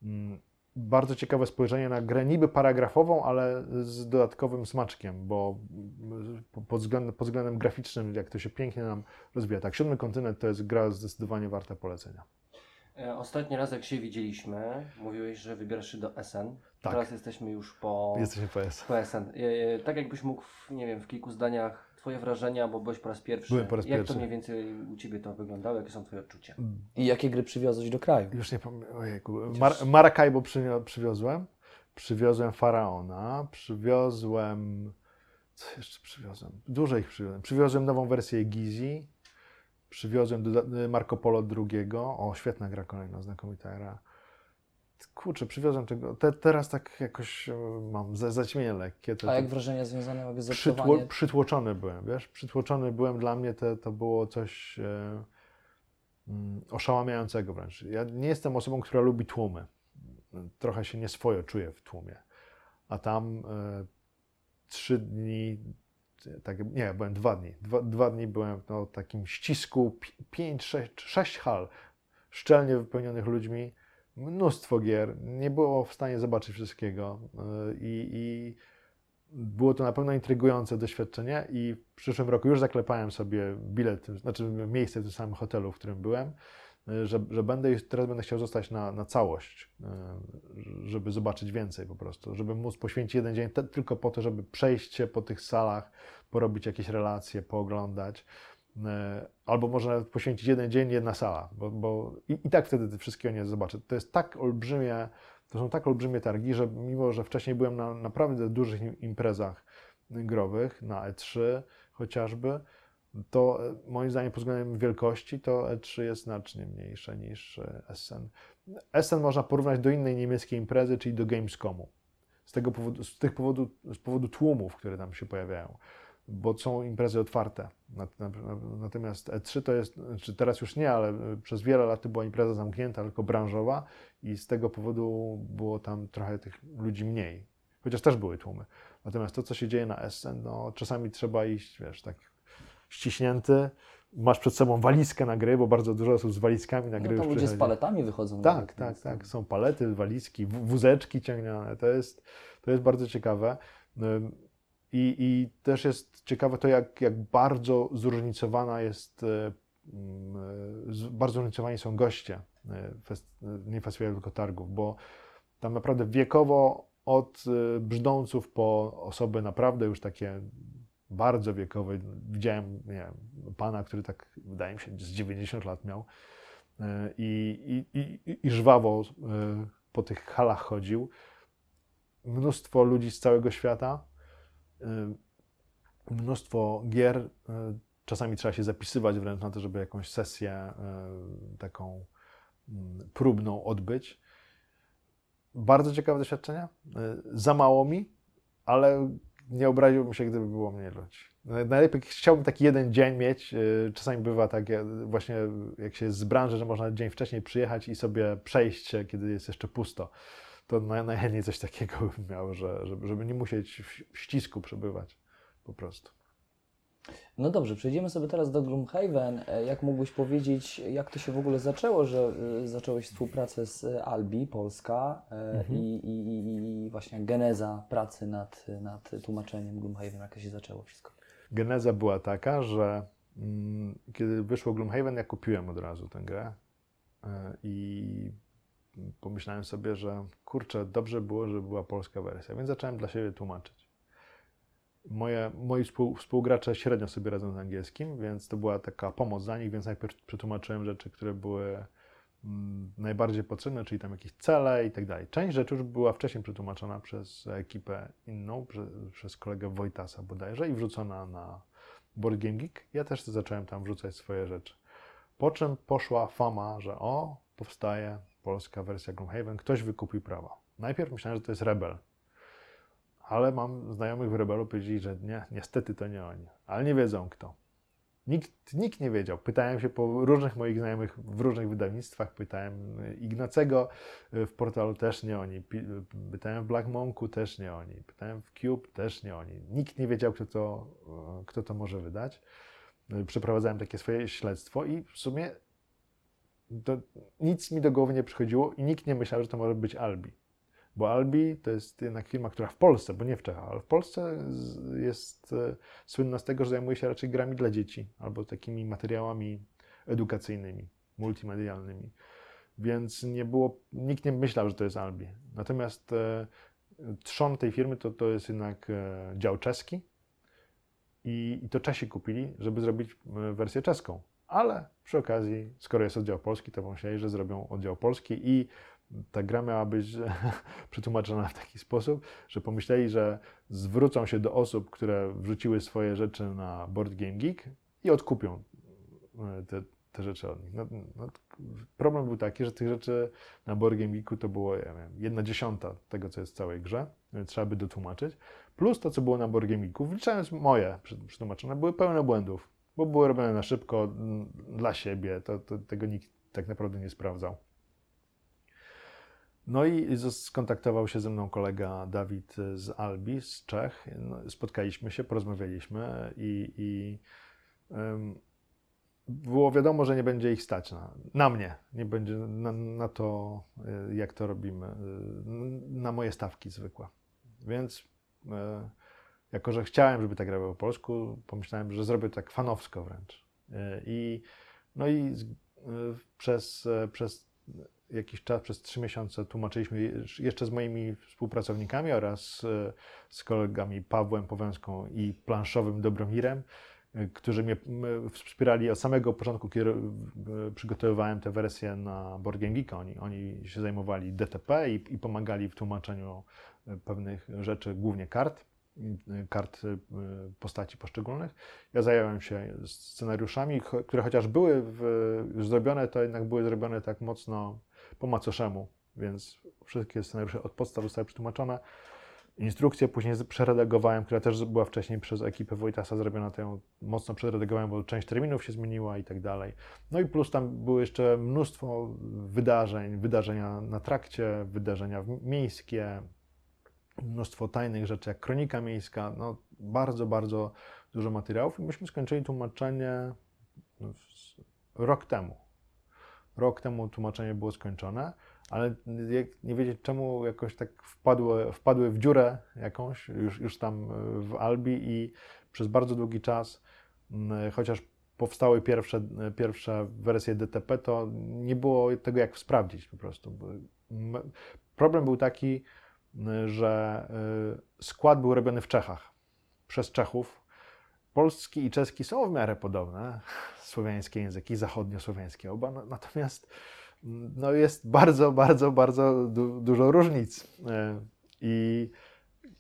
mm, bardzo ciekawe spojrzenie na grę niby paragrafową, ale z dodatkowym smaczkiem, bo po- pod względem, pod względem graficznym, jak to się pięknie nam rozwija. Tak, Siódmy Kontynent to jest gra zdecydowanie warta polecenia. E, Ostatni raz jak się widzieliśmy, mówiłeś, że wybierasz się do SN. Tak. Teraz jesteśmy już po, Jesteśmy PS. po SN. E, e, Tak jakbyś mógł, nie wiem, w kilku zdaniach Twoje wrażenia, bo byłeś po raz pierwszy. Byłem po raz Jak pierwszy. to mniej więcej u Ciebie to wyglądało? Jakie są Twoje odczucia? I jakie gry przywiozłeś do kraju? Już nie pamiętam. Ojejku. Mar- Maracaibo przywio- przywiozłem. Przywiozłem Faraona. Przywiozłem. Co jeszcze przywiozłem? Dużo ich przywiozłem. Przywiozłem nową wersję Gizi. Przywiozłem Marco Polo II. O, świetna gra kolejna, znakomita gra. Kurczę, przywiozłem tego. Te, teraz tak jakoś e, mam za- zaćmienie lekkie. Te, A te- jak wrażenia związane jakby z Przytło, przytłoczony byłem, wiesz? Przytłoczony byłem, dla mnie to, to było coś e, mm, oszałamiającego wręcz. Ja nie jestem osobą, która lubi tłumy. Trochę się nieswojo czuję w tłumie. A tam e, trzy dni tak, nie, byłem dwa dni. Dwa, dwa dni byłem w no, takim ścisku, pi- pięć, sześć, sześć hal, szczelnie wypełnionych ludźmi, mnóstwo gier. Nie było w stanie zobaczyć wszystkiego y, i, i było to na pewno intrygujące doświadczenie i w przyszłym roku już zaklepałem sobie bilet, znaczy miejsce w tym samym hotelu, w którym byłem, y, że, że będę teraz będę chciał zostać na, na całość, y, żeby zobaczyć więcej po prostu, żeby móc poświęcić jeden dzień te, tylko po to, żeby przejść się po tych salach, porobić jakieś relacje, pooglądać. Y, Albo może nawet poświęcić jeden dzień, jedna sala, bo, bo i, i tak wtedy wszystkiego nie zobaczę. To jest tak olbrzymie, to są tak olbrzymie targi, że mimo, że wcześniej byłem na naprawdę dużych im- imprezach growych, na E3 chociażby, to e, moim zdaniem pod względem wielkości to E3 jest znacznie mniejsze niż e, Essen. Essen można porównać do innej niemieckiej imprezy, czyli do Gamescomu. Z, tego powodu, z, tych powodu, z powodu tłumów, które tam się pojawiają, bo są imprezy otwarte. Nat- na- na- Natomiast E3 to jest, czy teraz już nie, ale e, przez wiele lat to była impreza zamknięta, tylko branżowa i z tego powodu było tam trochę tych ludzi mniej. Chociaż też były tłumy. Natomiast to, co się dzieje na Essen, no czasami trzeba iść, wiesz, tak ściśnięty, masz przed sobą walizkę na gry, bo bardzo dużo osób z walizkami na No gry to już ludzie z przychodzi. paletami wychodzą. Tak, nawet, tak, to- tak. Są palety, walizki, wózeczki ciągnione. To jest, to jest bardzo ciekawe. I, I też jest ciekawe to, jak, jak bardzo zróżnicowana jest, e, mm, e, bardzo zróżnicowani są goście, e, fest, nie festiwalu, tylko targów, bo tam naprawdę wiekowo od brzdąców po osoby naprawdę już takie bardzo wiekowe. Widziałem wiem, pana, który tak, wydaje mi się, z 90 lat miał i, i, i, i żwawo po tych halach chodził. Mnóstwo ludzi z całego świata, mnóstwo gier. e, Czasami trzeba się zapisywać wręcz na to, żeby jakąś sesję e, taką mm, próbną odbyć. Bardzo ciekawe doświadczenie. E, Za mało mi, ale nie obraziłbym się, gdyby było mniej ludzi. Najlepiej chciałbym taki jeden dzień mieć. Czasami bywa tak, właśnie jak się z branży, że można dzień wcześniej przyjechać i sobie przejść się, kiedy jest jeszcze pusto. To naj- najchętniej coś takiego bym miał, że, żeby, żeby nie musieć w ścisku przebywać po prostu. No dobrze, przejdziemy sobie teraz do Gloomhaven. E, Jak mógłbyś powiedzieć, jak to się w ogóle zaczęło, że y, zacząłeś współpracę z y, Albi, Polska e, Mhm. i, i, i- właśnie geneza pracy nad, nad tłumaczeniem Gloomhaven, jak to się zaczęło wszystko? Geneza była taka, że mm, kiedy wyszło Gloomhaven, ja kupiłem od razu tę grę e, i pomyślałem sobie, że kurczę, dobrze było, żeby była polska wersja, więc zacząłem dla siebie tłumaczyć. Moje, moi współ, współgracze średnio sobie radzą z angielskim, więc to była taka pomoc dla nich, więc najpierw przetłumaczyłem rzeczy, które były mm, najbardziej potrzebne, czyli tam jakieś cele i tak dalej. Część rzeczy już była wcześniej przetłumaczona przez ekipę inną, prze, przez kolegę Wojtasa bodajże i wrzucona na Board Game Geek. Ja też zacząłem tam wrzucać swoje rzeczy. Po czym poszła fama, że o, powstaje polska wersja Gloomhaven, ktoś wykupił prawa. Najpierw myślałem, że to jest Rebel, ale mam znajomych w Rebelu, powiedzieli, że nie, niestety to nie oni, ale nie wiedzą kto. Nikt, nikt nie wiedział. Pytałem się po różnych moich znajomych w różnych wydawnictwach, pytałem Ignacego y, w portalu też nie oni, pytałem w Black Monku też nie oni, pytałem w Cube też nie oni. Nikt nie wiedział, kto to, kto to może wydać. Y, Przeprowadzałem takie swoje śledztwo i w sumie to nic mi do głowy nie przychodziło i nikt nie myślał, że to może być Albi. Bo Albi to jest jednak firma, która w Polsce, bo nie w Czechach, ale w Polsce jest e, słynna z tego, że zajmuje się raczej grami dla dzieci albo takimi materiałami edukacyjnymi, multimedialnymi. Więc nie było, nikt nie myślał, że to jest Albi. Natomiast e, trzon tej firmy to, to jest jednak e, dział czeski i, i to Czesi kupili, żeby zrobić wersję czeską. Ale przy okazji, skoro jest oddział polski, to pomyśleli, że zrobią oddział polski i ta gra miała być przetłumaczona w taki sposób, że pomyśleli, że zwrócą się do osób, które wrzuciły swoje rzeczy na Board Game Geek i odkupią e, te, te rzeczy od nich. No, no, problem był taki, że tych rzeczy na Board Game Geeku to było ja wiem, jedna dziesiąta tego, co jest w całej grze, trzeba by dotłumaczyć. Plus to, co było na Board Game Geeku, wliczając moje przetłumaczone, były pełne błędów, bo były robione na szybko, m, dla siebie, to, to, tego nikt tak naprawdę nie sprawdzał. No i skontaktował się ze mną kolega Dawid z Albi, z Czech. No, spotkaliśmy się, porozmawialiśmy i, i em, było wiadomo, że nie będzie ich stać na, na mnie, nie będzie na, na to, y, jak to robimy, y, na moje stawki zwykłe. Więc e, jako, że chciałem, żeby ta gra była po polsku, pomyślałem, że zrobię tak fanowsko wręcz. E, I, no i e, przez, e, przez jakiś czas, przez trzy miesiące tłumaczyliśmy je- jeszcze z moimi współpracownikami oraz z kolegami Pawłem Powęską i planszowym Dobromirem, którzy mnie wspierali od samego początku, kiedy przygotowywałem tę wersję na Board Game Geeka. Oni, oni się zajmowali DTP i, i pomagali w tłumaczeniu pewnych rzeczy, głównie kart, kart e, postaci poszczególnych. Ja zająłem się scenariuszami, które chociaż były w, zrobione, to jednak były zrobione tak mocno po macoszemu, więc wszystkie scenariusze od podstaw zostały przetłumaczone. Instrukcję później przeredagowałem, która też była wcześniej przez ekipę Wojtasa zrobiona, to ją mocno przeredagowałem, bo część terminów się zmieniła i tak dalej. No i plus tam było jeszcze mnóstwo wydarzeń, wydarzenia na trakcie, wydarzenia miejskie, mnóstwo tajnych rzeczy, jak kronika miejska, no bardzo, bardzo dużo materiałów i myśmy skończyli tłumaczenie rok temu. Rok temu tłumaczenie było skończone, ale nie wiedzieć czemu jakoś tak wpadły, wpadły w dziurę jakąś już, już tam w Albi i przez bardzo długi czas, chociaż powstały pierwsze, pierwsze wersje DTP, to nie było tego jak sprawdzić po prostu. Problem był taki, że y, skład był robiony w Czechach przez Czechów. Polski i czeski są w miarę podobne, słowiańskie języki, zachodniosłowiańskie oba, natomiast mm, no jest bardzo, bardzo, bardzo du dużo różnic. Y, I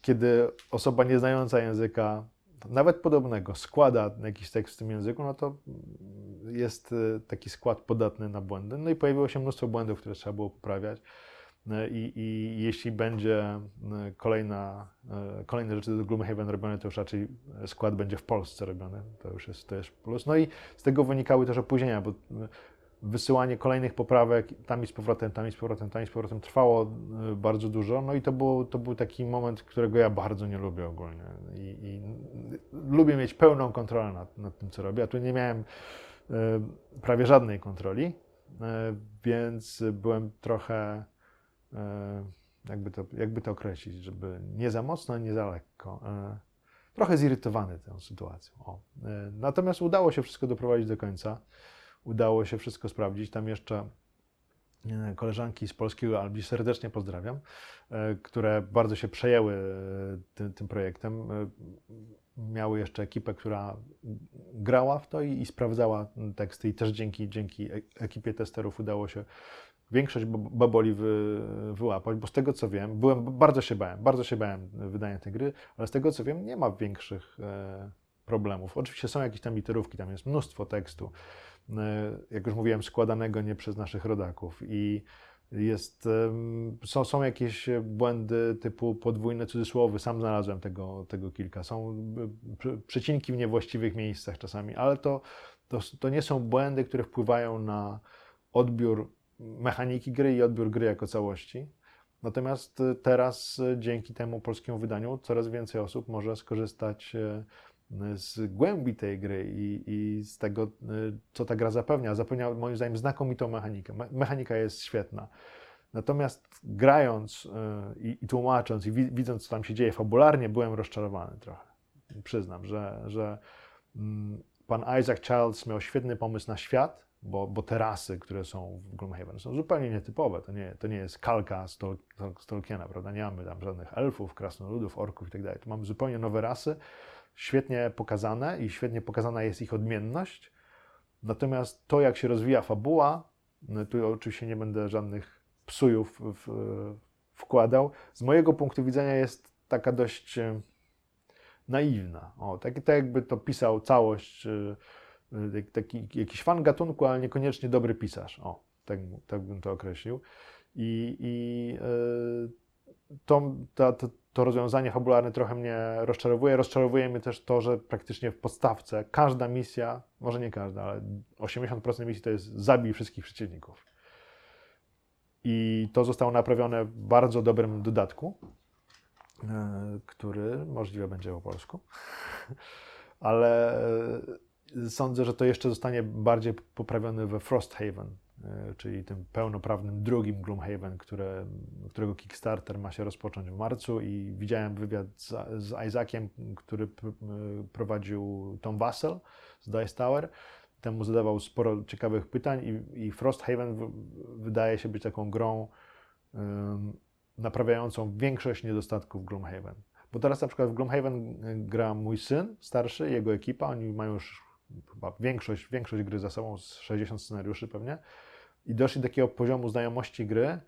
kiedy osoba nieznająca języka, nawet podobnego, składa jakiś tekst w tym języku, no to mm, jest y, taki skład podatny na błędy. No i pojawiło się mnóstwo błędów, które trzeba było poprawiać. Y, I, i jeśli będzie y, kolejna, y, kolejne rzeczy do Gloomhaven robione, to już raczej skład będzie w Polsce robiony. To już jest, to jest plus. No i z tego wynikały też opóźnienia, bo wysyłanie kolejnych poprawek tam i z powrotem, tam i z powrotem, tam i z powrotem trwało bardzo dużo. No i to był, to był taki moment, którego ja bardzo nie lubię ogólnie. I, i lubię mieć pełną kontrolę nad, nad tym, co robię. A tu nie miałem prawie żadnej kontroli, więc byłem trochę, jakby to, jakby to określić, żeby nie za mocno, nie za lekko. y, Trochę zirytowany tą sytuacją. O. Y, Natomiast udało się wszystko doprowadzić do końca udało się wszystko sprawdzić. Tam jeszcze e, koleżanki z polskiego Albi serdecznie pozdrawiam, e, które bardzo się przejęły e, tym, tym projektem. E, Miały jeszcze ekipę, która grała w to i, i sprawdzała teksty i też dzięki, dzięki e- ekipie testerów udało się większość bab- baboli wy, wyłapać, bo z tego co wiem, byłem, bardzo się bałem, bardzo się bałem wydania tej gry, ale z tego co wiem nie ma większych e, problemów. Oczywiście są jakieś tam literówki, tam jest mnóstwo tekstu, e, jak już mówiłem, składanego nie przez naszych rodaków i jest, są, są jakieś błędy typu podwójne cudzysłowy, sam znalazłem tego, tego kilka. Są e, przecinki w niewłaściwych miejscach czasami, ale to, to, to nie są błędy, które wpływają na odbiór mechaniki gry i odbiór gry jako całości. Natomiast e, teraz e, dzięki temu polskiemu wydaniu coraz więcej osób może skorzystać e, z głębi tej gry i, i z tego, y, co ta gra zapewnia. Zapewnia moim zdaniem znakomitą mechanikę. Me- Mechanika jest świetna. Natomiast grając y, i, i tłumacząc i wi- widząc, co tam się dzieje fabularnie, byłem rozczarowany trochę. Przyznam, że, że mm, pan Isaac Childs miał świetny pomysł na świat, bo, bo te rasy, które są w Gloomhaven, są zupełnie nietypowe. To nie, to nie jest kalka z, z Tolkiena, prawda? Nie mamy tam żadnych elfów, krasnoludów, orków i tak. Tu mamy zupełnie nowe rasy, świetnie pokazane i świetnie pokazana jest ich odmienność. Natomiast to, jak się rozwija fabuła, no tu oczywiście nie będę żadnych psujów w, wkładał, z mojego punktu widzenia jest taka dość naiwna. O, tak, tak jakby to pisał całość, e, taki jakiś fan gatunku, ale niekoniecznie dobry pisarz. O, tak, tak bym to określił. I, i e, to, to, to, rozwiązanie fabularne trochę mnie rozczarowuje. Rozczarowuje mnie też to, że praktycznie w podstawce każda misja, może nie każda, ale 80% misji to jest zabij wszystkich przeciwników. I to zostało naprawione w bardzo dobrym dodatku, e, który możliwe będzie po polsku. Ale sądzę, że to jeszcze zostanie bardziej poprawione we Frosthaven, e, czyli tym pełnoprawnym drugim Gloomhaven, które, którego Kickstarter ma się rozpocząć w marcu i widziałem wywiad z, z Isaaciem, który prowadził Tom Vassell z Dice Tower temu zadawał sporo ciekawych pytań i, i Frosthaven w, wydaje się być taką grą naprawiającą większość niedostatków Gloomhaven. Bo teraz na przykład w Gloomhaven gra mój syn starszy, jego ekipa, oni mają już chyba większość, większość gry za sobą, z 60 scenariuszy pewnie, i doszli do takiego poziomu znajomości gry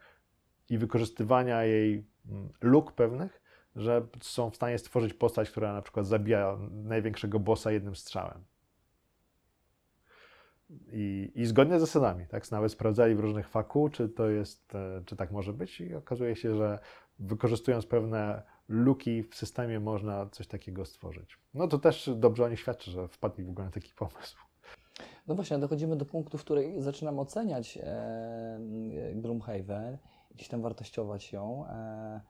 i wykorzystywania jej mm, luk pewnych, że są w stanie stworzyć postać, która na przykład zabija największego bossa jednym strzałem. I, I zgodnie z zasadami, tak? Nawet sprawdzali w różnych faku, czy to jest, e, czy tak może być, i okazuje się, że wykorzystując pewne luki w systemie można coś takiego stworzyć. No to też dobrze o nich świadczy, że wpadli w ogóle na taki pomysł. No właśnie, dochodzimy do punktu, w którym zaczynam oceniać e, Gloomhaven, gdzieś tam wartościować ją. E,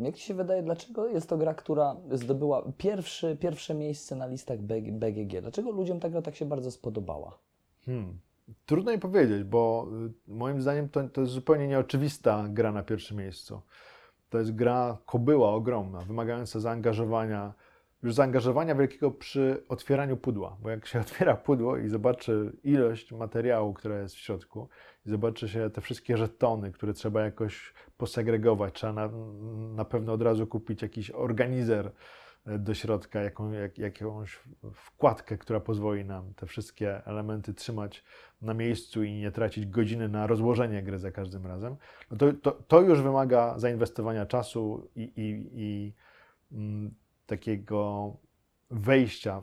jak Ci się wydaje, dlaczego jest to gra, która zdobyła pierwszy, pierwsze miejsce na listach BGG? Dlaczego ludziom ta gra tak się bardzo spodobała? Hmm. Trudno mi powiedzieć, bo y, moim zdaniem to, to jest zupełnie nieoczywista gra na pierwszym miejscu. To jest gra kobyła ogromna, wymagająca zaangażowania, już zaangażowania wielkiego przy otwieraniu pudła, bo jak się otwiera pudło i zobaczy ilość materiału, która jest w środku, i zobaczy się te wszystkie żetony, które trzeba jakoś posegregować, trzeba na, na pewno od razu kupić jakiś organizer, do środka jaką, jak, jakąś wkładkę, która pozwoli nam te wszystkie elementy trzymać na miejscu i nie tracić godziny na rozłożenie gry za każdym razem, no to, to, to już wymaga zainwestowania czasu i, i, i mm, takiego wejścia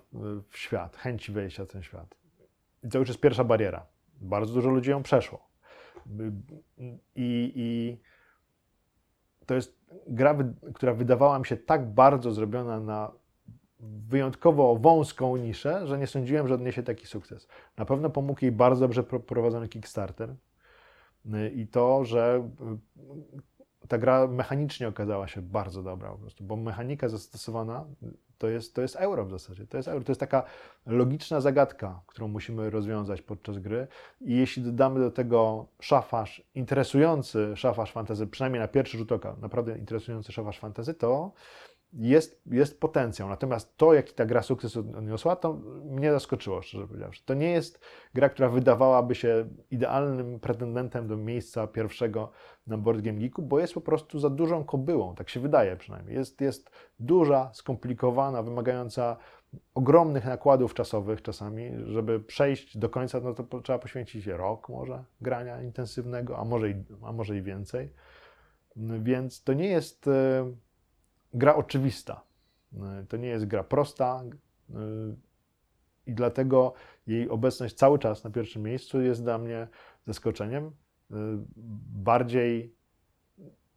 w świat, chęci wejścia w ten świat. I to już jest pierwsza bariera. Bardzo dużo ludzi ją przeszło. I, i to jest gra, która wydawała mi się tak bardzo zrobiona na wyjątkowo wąską niszę, że nie sądziłem, że odniesie taki sukces. Na pewno pomógł jej bardzo dobrze prowadzony Kickstarter i to, że ta gra mechanicznie okazała się bardzo dobra po prostu, bo mechanika zastosowana to jest, to jest euro w zasadzie. To jest, euro. to jest taka logiczna zagadka, którą musimy rozwiązać podczas gry. I jeśli dodamy do tego szafarz, interesujący szafarz fantazy, przynajmniej na pierwszy rzut oka, naprawdę interesujący szafarz fantazy, to jest, jest potencjał. Natomiast to, jaki ta gra sukces odniosła, to mnie zaskoczyło, szczerze powiedziawszy. To nie jest gra, która wydawałaby się idealnym pretendentem do miejsca pierwszego na Board Game Geeku, bo jest po prostu za dużą kobyłą, tak się wydaje przynajmniej. Jest, jest duża, skomplikowana, wymagająca ogromnych nakładów czasowych czasami, żeby przejść do końca, no to trzeba poświęcić rok może grania intensywnego, a może i, a może i więcej. Więc to nie jest e, gra oczywista. E, to nie jest gra prosta e, i dlatego jej obecność cały czas na pierwszym miejscu jest dla mnie zaskoczeniem. E, bardziej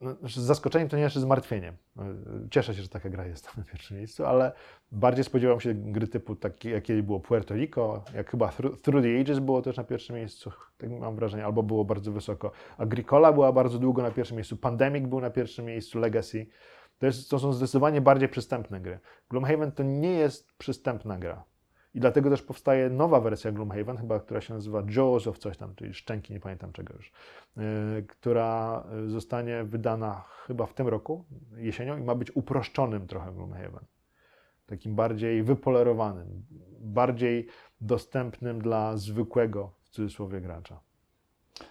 no, znaczy zaskoczeniem to nie jest zmartwieniem. Cieszę się, że taka gra jest na pierwszym miejscu, ale bardziej spodziewam się gry typu takie, jakie było Puerto Rico, jak chyba Through the Ages było też na pierwszym miejscu, tak mam wrażenie, albo było bardzo wysoko. Agricola była bardzo długo na pierwszym miejscu, Pandemic był na pierwszym miejscu, Legacy. To, jest, to są zdecydowanie bardziej przystępne gry. Gloomhaven to nie jest przystępna gra. I dlatego też powstaje nowa wersja Gloomhaven, chyba, która się nazywa Jaws of coś tam, czyli Szczęki, nie pamiętam czego już, yy, która zostanie wydana chyba w tym roku, jesienią i ma być uproszczonym trochę Gloomhaven. Takim bardziej wypolerowanym, bardziej dostępnym dla zwykłego, w cudzysłowie, gracza.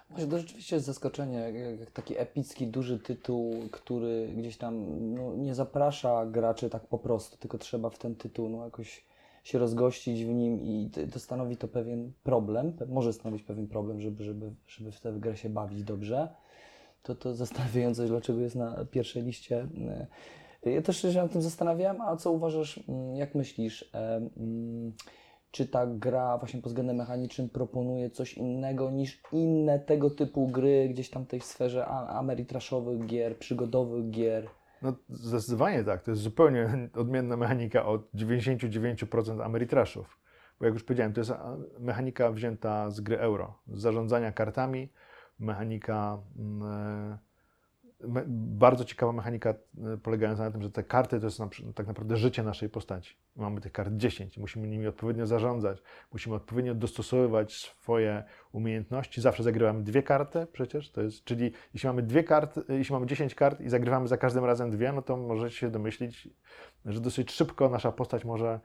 Właśnie to rzeczywiście jest zaskoczenie, jak taki epicki, duży tytuł, który gdzieś tam no, nie zaprasza graczy tak po prostu, tylko trzeba w ten tytuł no, jakoś się rozgościć w nim i to stanowi to pewien problem, może stanowić pewien problem, żeby, żeby, żeby w tę grę się bawić dobrze. To, to zastanawiające, dlaczego jest na pierwszej liście. Ja też się nad tym zastanawiałem, a co uważasz, mm, jak myślisz? Czy ta gra właśnie pod względem mechanicznym proponuje coś innego niż inne tego typu gry gdzieś tam w tej sferze ameritraszowych gier, przygodowych gier? No zdecydowanie tak. To jest zupełnie odmienna mechanika od 99% Ameritrashów. Bo jak już powiedziałem, to jest mechanika wzięta z gry euro, z zarządzania kartami, mechanika, me, bardzo ciekawa mechanika e, polegająca na tym, że te karty to jest tak naprawdę życie naszej postaci. Mamy tych kart 10, musimy nimi odpowiednio zarządzać, musimy odpowiednio dostosowywać swoje umiejętności. Zawsze zagrywamy dwie karty przecież, to jest, czyli jeśli mamy dwie karty, jeśli mamy 10 kart i zagrywamy za każdym razem dwie, no to możecie się domyślić, że dosyć szybko nasza postać może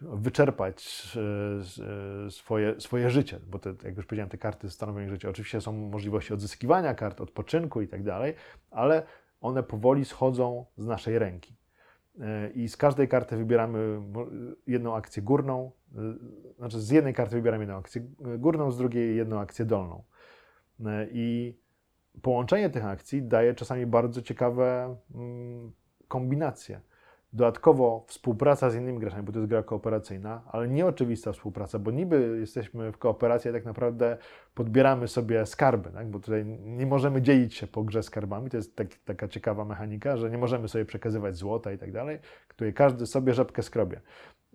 wyczerpać e, e, swoje, swoje życie, bo te, jak już powiedziałem, te karty stanowią życie. Oczywiście są możliwości odzyskiwania kart, odpoczynku i tak dalej, ale one powoli schodzą z naszej ręki. E, I z każdej karty wybieramy jedną akcję górną, znaczy z jednej karty wybieramy jedną akcję górną, z drugiej jedną akcję dolną. I połączenie tych akcji daje czasami bardzo ciekawe mm, kombinacje. Dodatkowo współpraca z innymi graczami, bo to jest gra kooperacyjna, ale nieoczywista współpraca, bo niby jesteśmy w kooperacji, a tak naprawdę podbieramy sobie skarby, tak? bo tutaj nie możemy dzielić się po grze skarbami. To jest tak, taka ciekawa mechanika, że nie możemy sobie przekazywać złota i tak dalej, której każdy sobie rzepkę skrobie.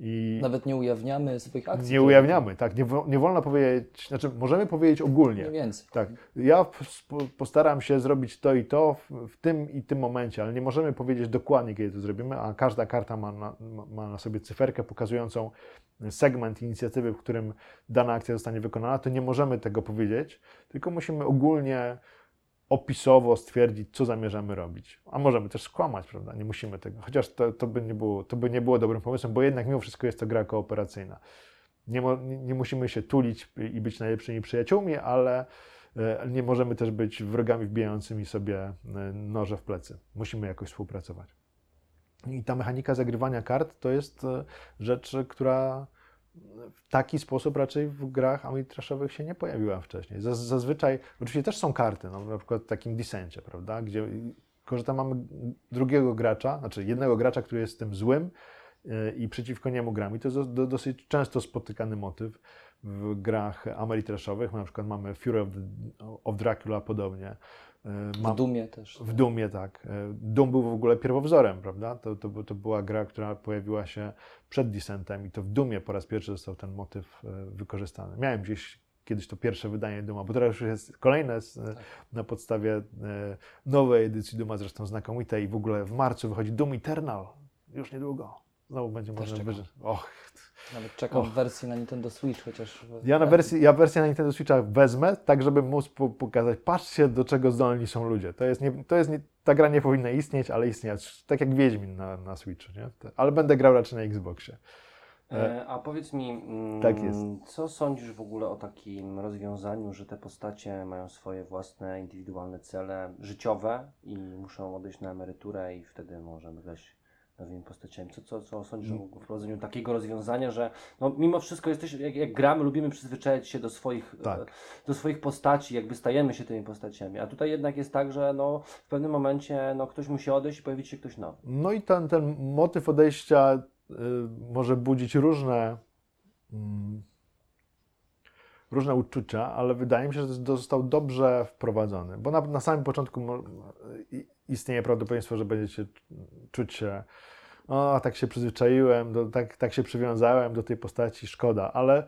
I Nawet nie ujawniamy swoich akcji. nie ujawniamy, tak? Nie, nie wolno powiedzieć, znaczy możemy powiedzieć ogólnie. Nie więcej. Tak, ja postaram się zrobić to i to w, tym i tym momencie, ale nie możemy powiedzieć dokładnie, kiedy to zrobimy, a każda karta ma na, ma na sobie cyferkę pokazującą segment inicjatywy, w którym dana akcja zostanie wykonana, to nie możemy tego powiedzieć, tylko musimy ogólnie opisowo stwierdzić, co zamierzamy robić. A możemy też skłamać, prawda? Nie musimy tego, chociaż to, to, by, nie było, to by nie było dobrym pomysłem, bo jednak mimo wszystko jest to gra kooperacyjna. Nie, mo, nie, nie musimy się tulić i być najlepszymi przyjaciółmi, ale e, nie możemy też być wrogami wbijającymi sobie e, noże w plecy. Musimy jakoś współpracować. I ta mechanika zagrywania kart to jest e, rzecz, która w taki sposób raczej w grach amitraszowych się nie pojawiła wcześniej. Zaz- Zazwyczaj, oczywiście też są karty, no, na przykład w takim Descencie, prawda, gdzie tylko, że tam mamy drugiego gracza, znaczy jednego gracza, który jest tym złym e, i przeciwko niemu gramy. To jest do, dosyć często spotykany motyw w grach ameritraszowych. Na przykład mamy Fury of, of Dracula podobnie. E, W mam- Dumie też. w Dumie, tak. E, Doom był w ogóle pierwowzorem, prawda? To, to, to była gra, która pojawiła się przed Descentem i to w Dumie po raz pierwszy został ten motyw e, wykorzystany. Miałem gdzieś kiedyś to pierwsze wydanie Duma, bo teraz już jest kolejne z, e, na podstawie nowej edycji Duma, zresztą znakomitej i w ogóle w marcu wychodzi Doom Eternal, już niedługo. Znowu będzie Też można wyżyć. Och, Nawet czekam Och. w wersji na Nintendo Switch, chociaż... ja na wersji, ja wersję na Nintendo Switcha wezmę, tak żeby móc po, pokazać, patrzcie do czego zdolni są ludzie. To jest, nie, to jest nie, ta gra nie powinna istnieć, ale istnieć, tak jak Wiedźmin na, na Switchu, nie? Ale będę grał raczej na Xboxie. E, a powiedz mi, mm, Tak jest. co sądzisz w ogóle o takim rozwiązaniu, że te postacie mają swoje własne, indywidualne cele życiowe i muszą odejść na emeryturę i wtedy możemy grać nowymi postaciami. Co, co, co sądzisz Mm. o wprowadzeniu takiego rozwiązania, że no, mimo wszystko jesteś, jak, jak gramy, lubimy przyzwyczaić się do swoich, Tak. e, do swoich postaci, jakby stajemy się tymi postaciami, a tutaj jednak jest tak, że no, w pewnym momencie no, ktoś musi odejść i pojawić się ktoś nowy. No i ten, ten motyw odejścia y, może budzić różne, mm, różne uczucia, ale wydaje mi się, że został dobrze wprowadzony, bo na, na samym początku istnieje prawdopodobieństwo, że będziecie czuć się o, tak się przyzwyczaiłem, do, tak, tak się przywiązałem do tej postaci, szkoda, ale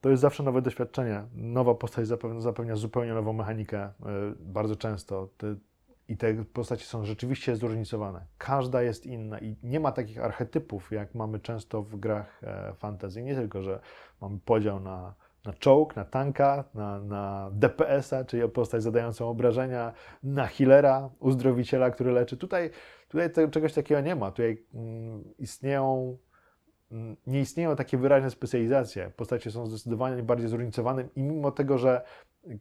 to jest zawsze nowe doświadczenie. Nowa postać zapewnia, zapewnia zupełnie nową mechanikę, y, bardzo często. I te postacie są rzeczywiście zróżnicowane. Każda jest inna i nie ma takich archetypów, jak mamy często w grach e, fantasy. Nie tylko, że mamy podział na, na czołg, na tanka, na, na DPS-a, czyli postać zadającą obrażenia, na healera, uzdrowiciela, który leczy. Tutaj, tutaj czegoś takiego nie ma. Tutaj mm, istnieją mm, nie istnieją takie wyraźne specjalizacje. Postacie są zdecydowanie bardziej zróżnicowane i mimo tego, że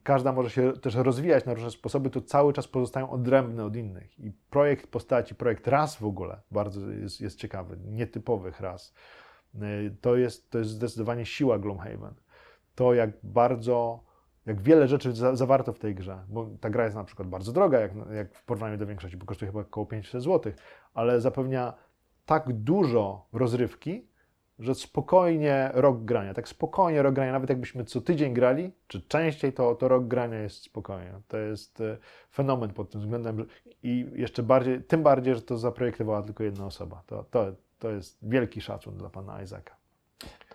każda może się też rozwijać na różne sposoby, to cały czas pozostają odrębne od innych. I projekt postaci, projekt ras w ogóle bardzo jest, jest ciekawy, nietypowych ras. Y, To jest, to jest zdecydowanie siła Gloomhaven. To jak bardzo, jak wiele rzeczy za, zawarto w tej grze, bo ta gra jest na przykład bardzo droga, jak, jak w porównaniu do większości, bo kosztuje chyba około 500 zł, ale zapewnia tak dużo rozrywki, że spokojnie rok grania, tak spokojnie rok grania, nawet jakbyśmy co tydzień grali, czy częściej, to, to rok grania jest spokojnie. To jest e, fenomen pod tym względem i jeszcze bardziej, tym bardziej, że to zaprojektowała tylko jedna osoba. To, to, to jest wielki szacun dla pana Isaaca.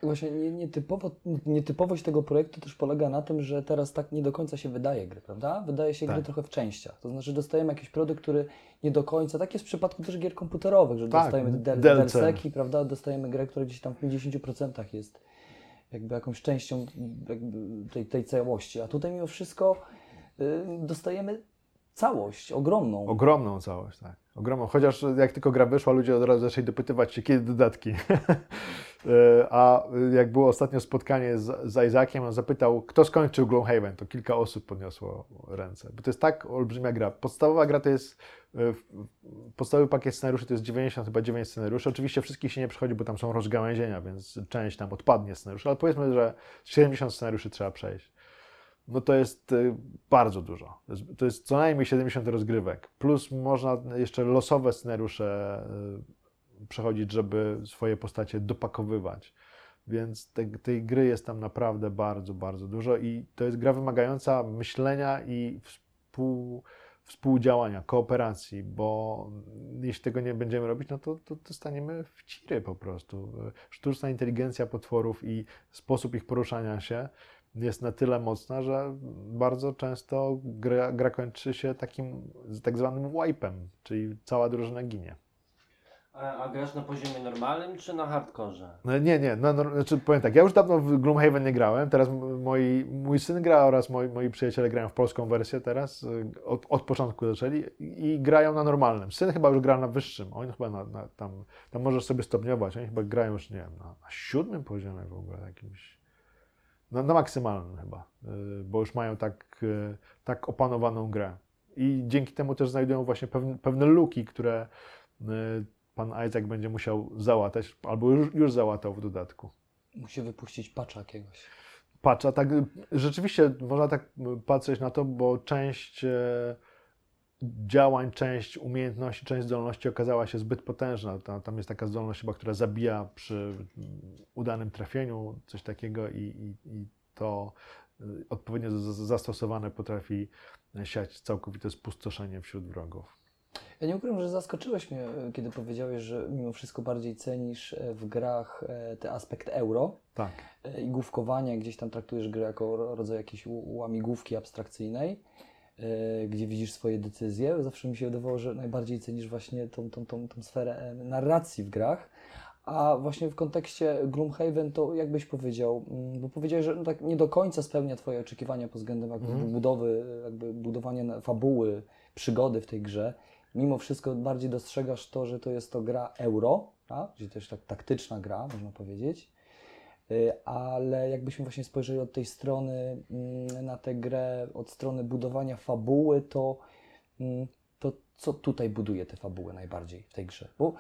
Właśnie nie- nietypowo, nietypowość tego projektu też polega na tym, że teraz tak nie do końca się wydaje gry, prawda? Wydaje się Tak. gry trochę w częściach. To znaczy dostajemy jakiś produkt, który nie do końca, tak jest w przypadku też gier komputerowych, że Tak, dostajemy del, delseki, prawda? Dostajemy grę, która gdzieś tam w 50% jest jakby jakąś częścią jakby tej, tej całości. A tutaj mimo wszystko y, dostajemy całość, ogromną. Ogromną całość, tak. Ogromną. Chociaż jak tylko gra wyszła, ludzie od razu zaczęli dopytywać się, kiedy dodatki. E, A jak było ostatnio spotkanie z, z Isaaciem, on zapytał, kto skończył Gloomhaven, to kilka osób podniosło ręce. Bo to jest tak olbrzymia gra. Podstawowa gra to jest, e, podstawowy pakiet scenariuszy to jest 90, chyba 9 scenariuszy. Oczywiście wszystkich się nie przychodzi, bo tam są rozgałęzienia, więc część tam odpadnie scenariuszy, ale powiedzmy, że 70 scenariuszy trzeba przejść. No to jest y, bardzo dużo. To jest, to jest co najmniej 70 rozgrywek. Plus można jeszcze losowe scenariusze przechodzić, żeby swoje postacie dopakowywać. Więc te, tej gry jest tam naprawdę bardzo, bardzo dużo i to jest gra wymagająca myślenia i współ, współdziałania, kooperacji, bo jeśli tego nie będziemy robić, no to, to, to staniemy w ciry po prostu. Sztuczna inteligencja potworów i sposób ich poruszania się jest na tyle mocna, że bardzo często gra, gra kończy się takim tak zwanym wipe'em, czyli cała drużyna ginie. A, grasz na poziomie normalnym czy na hardkorze? No nie, nie, no, no, znaczy powiem tak, ja już dawno w Gloomhaven nie grałem, teraz moi, mój syn gra oraz moi, moi przyjaciele grają w polską wersję teraz, y, od, od początku zaczęli i, grają na normalnym. Syn chyba już gra na wyższym, on chyba na, na, tam, tam możesz sobie stopniować, oni chyba grają już, nie wiem, na, na siódmym poziomie w ogóle jakimś, na, maksymalnym chyba, y, bo już mają tak, y, tak opanowaną grę. I dzięki temu też znajdują właśnie pewne, pewne luki, które pan Isaac będzie musiał załatać, albo już, już załatał w dodatku. Musi wypuścić patcha jakiegoś. Patrz, a tak rzeczywiście można tak patrzeć na to, bo część e, działań, część umiejętności, część zdolności okazała się zbyt potężna. Ta, tam jest taka zdolność chyba, która zabija przy mm, udanym trafieniu, coś takiego i, i, i to y, odpowiednio zastosowane potrafi siać całkowite spustoszenie wśród wrogów. Ja nie ukrywam, że zaskoczyłeś mnie, e, kiedy powiedziałeś, że mimo wszystko bardziej cenisz e, w grach e, ten aspekt euro Tak. i główkowanie, gdzieś tam traktujesz grę jako ro- rodzaj jakiejś łamigłówki abstrakcyjnej, gdzie widzisz swoje decyzje. Zawsze mi się wydawało, że najbardziej cenisz właśnie tą, tą, tą, tą sferę narracji w grach. A właśnie w kontekście Gloomhaven to jakbyś powiedział, mm, bo powiedziałeś, że no tak nie do końca spełnia Twoje oczekiwania pod względem jakby Mhm. budowy, jakby budowania fabuły, przygody w tej grze. Mimo wszystko bardziej dostrzegasz to, że to jest to gra euro, tak? czyli też tak taktyczna gra, można powiedzieć. Y, Ale jakbyśmy właśnie spojrzeli od tej strony mm, na tę grę, od strony budowania fabuły, to, mm, to co tutaj buduje tę fabułę najbardziej w tej grze? Bo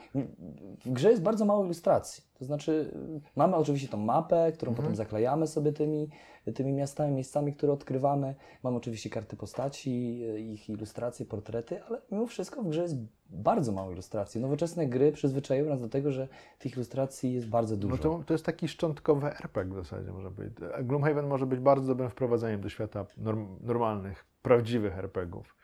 w grze jest bardzo mało ilustracji. To znaczy, y, mamy oczywiście tą mapę, którą Mhm. potem zaklejamy sobie tymi, tymi miastami, miejscami, które odkrywamy. Mamy oczywiście karty postaci, y, ich ilustracje, portrety, ale mimo wszystko w grze jest bardzo mało ilustracji. Nowoczesne gry przyzwyczaiły nas do tego, że tych ilustracji jest bardzo dużo. No to, to jest taki szczątkowy RPG w zasadzie może być. Gloomhaven może być bardzo dobrym wprowadzeniem do świata norm, normalnych, prawdziwych RPGów,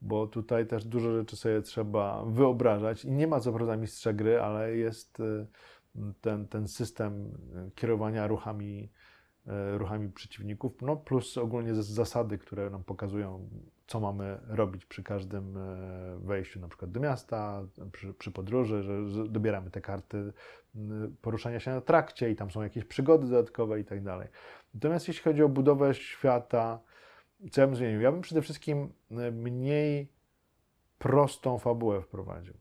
bo tutaj też dużo rzeczy sobie trzeba wyobrażać i nie ma co prawda mistrza gry, ale jest y, ten, ten system kierowania ruchami, y, ruchami przeciwników, no plus ogólnie zas- zasady, które nam pokazują, co mamy robić przy każdym y, wejściu na przykład do miasta, przy, przy podróży, że, że dobieramy te karty poruszania się na trakcie i tam są jakieś przygody dodatkowe i tak dalej. Natomiast jeśli chodzi o budowę świata, co ja bym zmienił? Ja bym przede wszystkim y, mniej prostą fabułę wprowadził,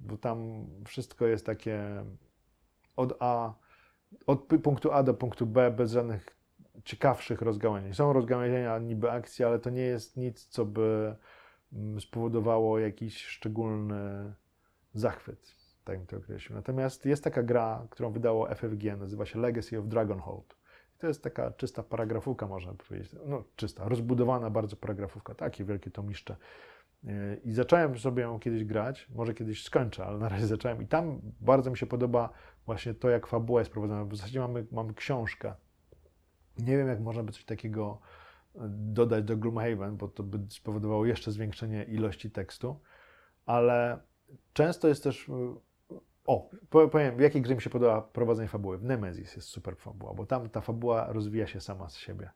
bo tam wszystko jest takie od A, od punktu A do punktu B bez żadnych ciekawszych rozgałęzień. Są rozgałęzienia niby akcji, ale to nie jest nic, co by mm, spowodowało jakiś szczególny zachwyt, tak bym to określił. Natomiast jest taka gra, którą wydało FFG, nazywa się Legacy of Dragonhold. To jest taka czysta paragrafówka, można powiedzieć. No, czysta, rozbudowana bardzo paragrafówka, takie wielkie tomiszcze. Yy, I zacząłem sobie ją kiedyś grać, może kiedyś skończę, ale na razie zacząłem. I tam bardzo mi się podoba właśnie to, jak fabuła jest prowadzona. W zasadzie mamy, mamy książkę. Nie wiem, jak można by coś takiego e, dodać do Gloomhaven, bo to by spowodowało jeszcze zwiększenie ilości tekstu, ale często jest też y, O, po- powiem, w jakiej grze mi się podoba prowadzenie fabuły. W Nemesis jest super fabuła, bo tam ta fabuła rozwija się sama z siebie.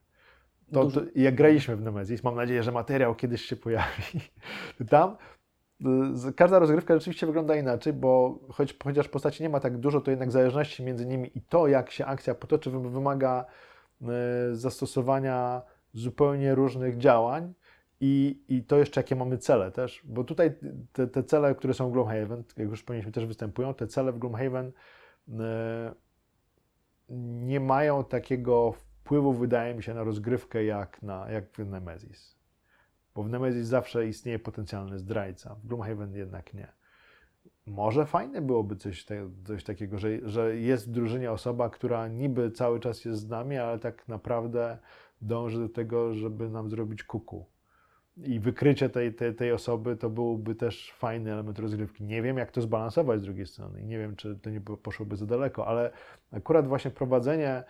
To, Dużo- to, jak graliśmy w Nemesis, mam nadzieję, że materiał kiedyś się pojawi. Tam y, każda rozgrywka rzeczywiście wygląda inaczej, bo choć, chociaż postaci nie ma tak dużo, to jednak zależności między nimi i to, jak się akcja potoczy, wy- wymaga y, zastosowania zupełnie różnych działań. I, I to jeszcze jakie mamy cele też, bo tutaj te, te cele, które są w Gloomhaven, jak już wspomnieliśmy, też występują. Te cele w Gloomhaven y, nie mają takiego wpływu, wydaje mi się, na rozgrywkę jak, na, jak w Nemesis. Bo w Nemesis zawsze istnieje potencjalny zdrajca, w Gloomhaven jednak nie. Może fajne byłoby coś, te, coś takiego, że, że jest w drużynie osoba, która niby cały czas jest z nami, ale tak naprawdę dąży do tego, żeby nam zrobić kuku. I wykrycie tej, tej, tej osoby to byłby też fajny element rozgrywki. Nie wiem, jak to zbalansować z drugiej strony i nie wiem, czy to nie poszłoby za daleko, ale akurat właśnie prowadzenie,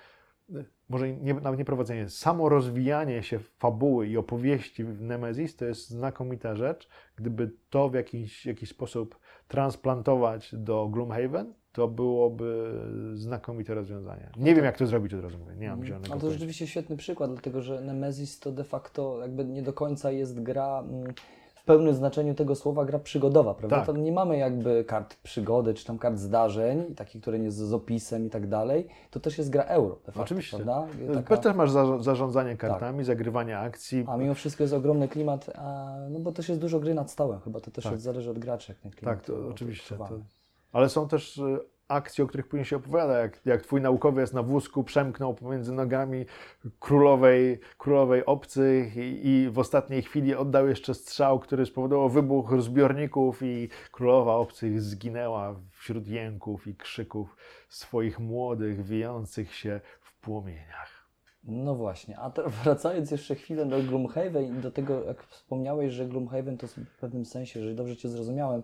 może nie, nawet nie prowadzenie, samo rozwijanie się fabuły i opowieści w Nemesis to jest znakomita rzecz. Gdyby to w jakiś, jakiś sposób transplantować do Gloomhaven, to byłoby znakomite rozwiązanie. Nie wiem, jak to zrobić od razu mówię, nie mam zielonego A to pojęcia. rzeczywiście świetny przykład, dlatego że Nemesis to de facto jakby nie do końca jest gra mm, w pełnym znaczeniu tego słowa gra przygodowa, prawda? Tak. Tam nie mamy jakby kart przygody, czy tam kart zdarzeń, takich, które nie z, z opisem i tak dalej. To też jest gra euro, de facto, Oczywiście. prawda? Taka... Też masz za, zarządzanie kartami, zagrywanie akcji. A mimo wszystko jest ogromny klimat, a, no bo też jest dużo gry nad stołem, chyba to też Tak. zależy od graczy, jak ten klimat Tak, to oczywiście. To. Ale są też y, akcje, o których później się opowiada, jak, jak twój naukowiec na wózku przemknął pomiędzy nogami królowej, królowej obcych i, i w ostatniej chwili oddał jeszcze strzał, który spowodował wybuch zbiorników i królowa obcych zginęła wśród jęków i krzyków swoich młodych, wijących się w płomieniach. No właśnie, a wracając jeszcze chwilę do Gloomhaven i do tego, jak wspomniałeś, że Gloomhaven to w pewnym sensie, jeżeli dobrze Cię zrozumiałem,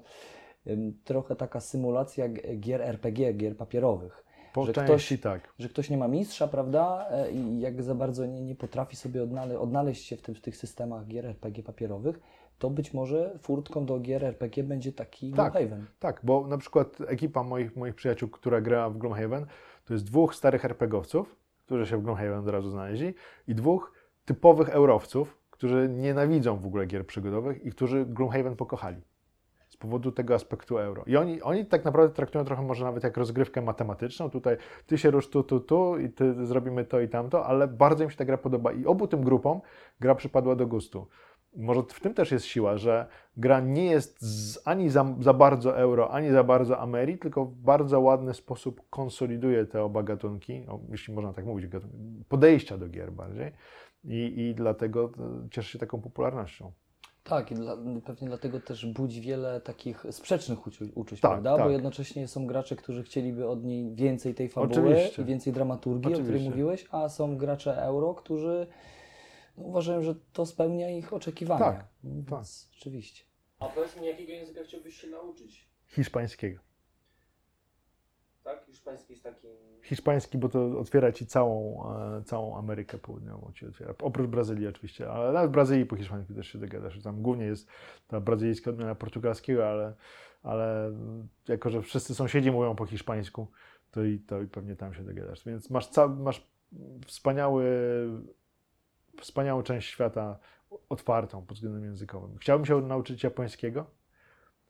trochę taka symulacja gier RPG, gier papierowych. Po Że części tak. Że ktoś nie ma mistrza, prawda, e, i jak za bardzo nie, nie potrafi sobie odnale, odnaleźć się w, tym, w tych systemach gier RPG papierowych, to być może furtką do gier RPG będzie taki Tak. Gloomhaven. Tak, bo na przykład ekipa moich, moich przyjaciół, która grała w Gloomhaven, to jest dwóch starych RPGowców, którzy się w Gloomhaven od razu znaleźli i dwóch typowych eurowców, którzy nienawidzą w ogóle gier przygodowych i którzy Gloomhaven pokochali powodu tego aspektu euro. I oni, oni tak naprawdę traktują trochę może nawet jak rozgrywkę matematyczną. Tutaj ty się rusz tu, tu, tu i ty zrobimy to i tamto, ale bardzo im się ta gra podoba i obu tym grupom gra przypadła do gustu. Może w tym też jest siła, że gra nie jest z, ani za, za bardzo euro, ani za bardzo Ameri, tylko w bardzo ładny sposób konsoliduje te oba gatunki, o, jeśli można tak mówić, podejścia do gier bardziej. I, I dlatego e, cieszy się taką popularnością. Tak, i dla, pewnie dlatego też budzi wiele takich sprzecznych uczu, uczuć, Tak, prawda? Bo tak. jednocześnie są gracze, którzy chcieliby od niej więcej tej fabuły Oczywiście. i więcej dramaturgii, o której Oczywiście. mówiłeś, a są gracze euro, którzy no, uważają, że to spełnia ich oczekiwania. Tak, Więc tak. Rzeczywiście. A powiedz mi, jakiego języka chciałbyś się nauczyć? Hiszpańskiego. Tak? Hiszpański jest takim... Hiszpański, bo to otwiera ci całą, e, całą Amerykę Południową. Ci otwiera. Oprócz Brazylii oczywiście, ale nawet w Brazylii po hiszpańsku też się dogadasz. Tam głównie jest ta brazylijska odmiana portugalskiego, ale, ale jako, że wszyscy sąsiedzi mówią po hiszpańsku, to i, to i pewnie tam się dogadasz. Więc masz, ca, masz wspaniały, wspaniałą część świata otwartą pod względem językowym. Chciałbym się nauczyć japońskiego,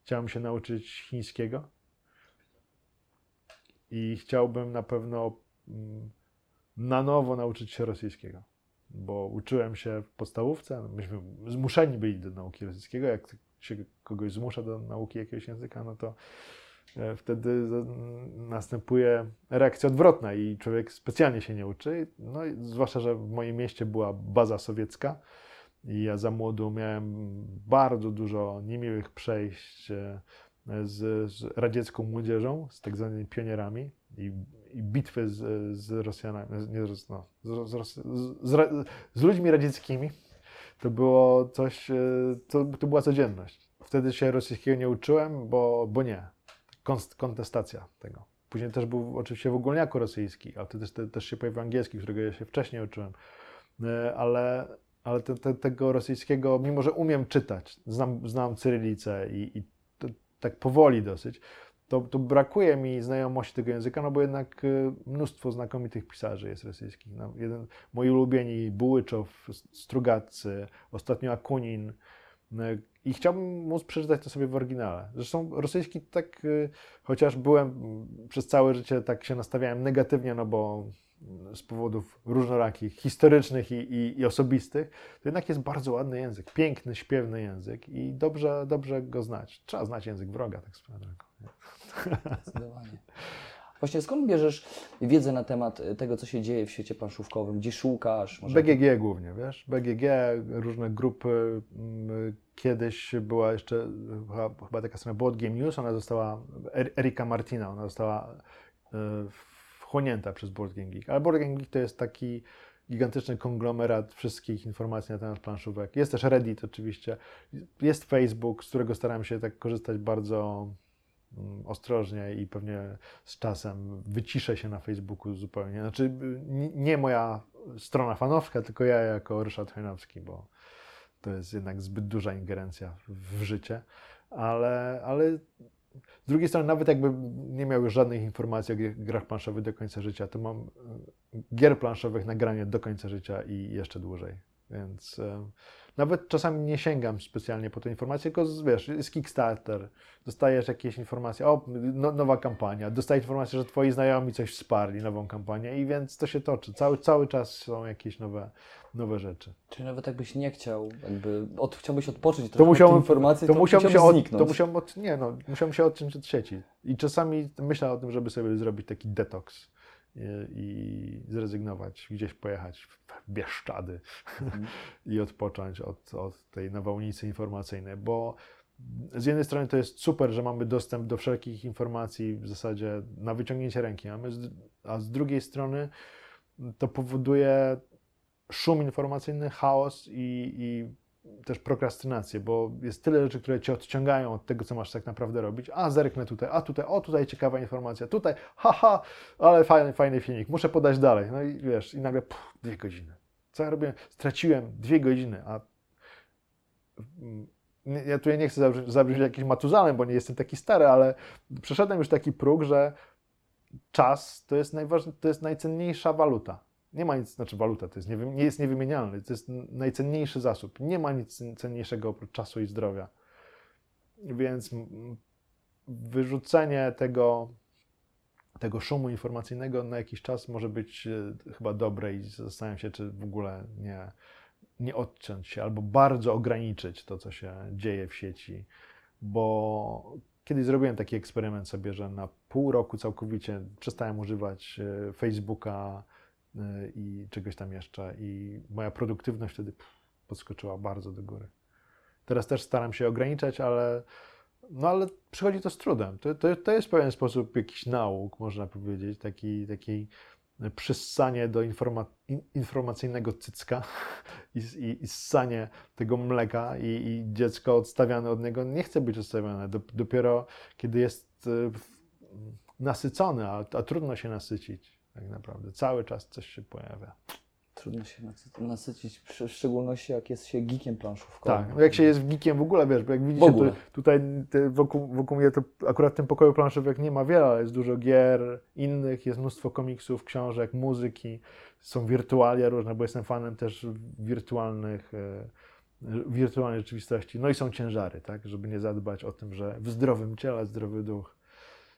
chciałbym się nauczyć chińskiego i chciałbym na pewno mm, na nowo nauczyć się rosyjskiego, bo uczyłem się w podstawówce, myśmy zmuszeni byli do nauki rosyjskiego, jak się kogoś zmusza do nauki jakiegoś języka, no to e, wtedy następuje reakcja odwrotna i człowiek specjalnie się nie uczy, no zwłaszcza, że w moim mieście była baza sowiecka i ja za młodu miałem bardzo dużo niemiłych przejść e, z, z radziecką młodzieżą, z tak zwanymi pionierami i, i bitwy z, z Rosjanami, nie, z- no, z, z, z, ludźmi radzieckimi. To było coś, e, to, to była codzienność. Wtedy się rosyjskiego nie uczyłem, bo, bo nie. Kontestacja tego. Później też był oczywiście w ogólniaku rosyjski, a wtedy też, też się pojawił angielski, którego ja się wcześniej uczyłem. E, Ale, ale te, te, tego rosyjskiego, mimo że umiem czytać, znam, znam cyrylicę i, i tak powoli dosyć, to, to brakuje mi znajomości tego języka, no bo jednak y, mnóstwo znakomitych pisarzy jest rosyjskich. No, jeden, moi ulubieni Bułyczow, Strugatcy, ostatnio Akunin. y, I chciałbym móc przeczytać to sobie w oryginale. Zresztą rosyjski tak, y, chociaż byłem przez całe życie, tak się nastawiałem negatywnie, no bo z powodów różnorakich, historycznych i, i, i osobistych, to jednak jest bardzo ładny język, piękny, śpiewny język i dobrze, dobrze go znać. Trzeba znać język wroga, tak swoją drogą. nie? Zdecydowanie. Właśnie skąd bierzesz wiedzę na temat y, tego, co się dzieje w świecie planszówkowym? Gdzie szukasz? Może BGG głównie, wiesz? BGG, różne grupy. mm, Kiedyś była jeszcze chyba, taka strona Board Game News, ona została, Er- Erika Martina, ona została y, wchłonięta przez Board Game Geek. Ale Board Game Geek to jest taki gigantyczny konglomerat wszystkich informacji na temat planszówek. Jest też Reddit oczywiście, jest Facebook, z którego staram się tak korzystać bardzo mm, ostrożnie i pewnie z czasem wyciszę się na Facebooku zupełnie. Znaczy nie- moja strona fanowska, tylko ja jako Ryszard Hojnowski, bo to jest jednak zbyt duża ingerencja w życie, ale, ale z drugiej strony nawet jakbym nie miał już żadnych informacji o grach planszowych do końca życia, to mam y, gier planszowych na granie do końca życia i jeszcze dłużej. Więc y, nawet czasami nie sięgam specjalnie po te informacje, tylko z- wiesz, jest Kickstarter, dostajesz jakieś informacje, o, no, nowa kampania, dostajesz informację, że twoi znajomi coś wsparli, nową kampanię i więc to się toczy. Cały, cały czas są jakieś nowe, nowe rzeczy. Czyli nawet jakbyś nie chciał, jakby od, chciałbyś odpocząć To musiałem, od informacji, to, to, musiałem się od, zniknąć. to musiałem od, nie no, musiałem się odciąć od sieci. I czasami myślę o tym, żeby sobie zrobić taki detoks i, zrezygnować, gdzieś pojechać w Bieszczady Mhm. i odpocząć od, od tej nawałnicy informacyjnej, bo z jednej strony to jest super, że mamy dostęp do wszelkich informacji w zasadzie na wyciągnięcie ręki, a, my a z drugiej strony to powoduje szum informacyjny, chaos i, i też prokrastynację, bo jest tyle rzeczy, które cię odciągają od tego, co masz tak naprawdę robić. A zerknę tutaj, a tutaj, o tutaj ciekawa informacja, tutaj, haha, ale fajny, fajny filmik, muszę podać dalej. No i wiesz, i nagle pff, dwie godziny. Co ja robię? Straciłem dwie godziny, a ja tutaj nie chcę zabrzmieć, jakimś matuzalem, bo nie jestem taki stary, ale przeszedłem już taki próg, że czas to jest, najważniejsza, to jest najcenniejsza waluta. Nie ma nic, znaczy waluta to jest nie, nie jest niewymienialny, to jest najcenniejszy zasób. Nie ma nic cenniejszego oprócz czasu i zdrowia. Więc wyrzucenie tego, tego szumu informacyjnego na jakiś czas może być e, chyba dobre i zastanawiam się, czy w ogóle nie, nie odciąć się albo bardzo ograniczyć to, co się dzieje w sieci, bo kiedyś zrobiłem taki eksperyment sobie, że na pół roku całkowicie przestałem używać e, Facebooka i czegoś tam jeszcze i moja produktywność wtedy podskoczyła bardzo do góry. Teraz też staram się ograniczać, ale no ale przychodzi to z trudem. To, to, to jest w pewien sposób jakiś nauk, można powiedzieć, taki, taki przyssanie do informa, in, informacyjnego cycka i, i, i ssanie tego mleka i, i dziecko odstawiane od niego nie chce być odstawione. Dop, dopiero kiedy jest e, nasycony, a, a trudno się nasycić tak naprawdę. Cały czas coś się pojawia. Trudno się nasy- nasycić, w szczególności jak jest się geekiem planszówkowym. Tak, no jak się jest geekiem w ogóle, wiesz, bo jak widzicie, tu, tutaj te, wokół, wokół mnie to akurat w tym pokoju planszówek nie ma wiele, ale jest dużo gier innych, jest mnóstwo komiksów, książek, muzyki, są wirtualia różne, bo jestem fanem też wirtualnych, e, wirtualnej rzeczywistości. No i są ciężary, tak, żeby nie zadbać o tym, że w zdrowym ciele zdrowy duch,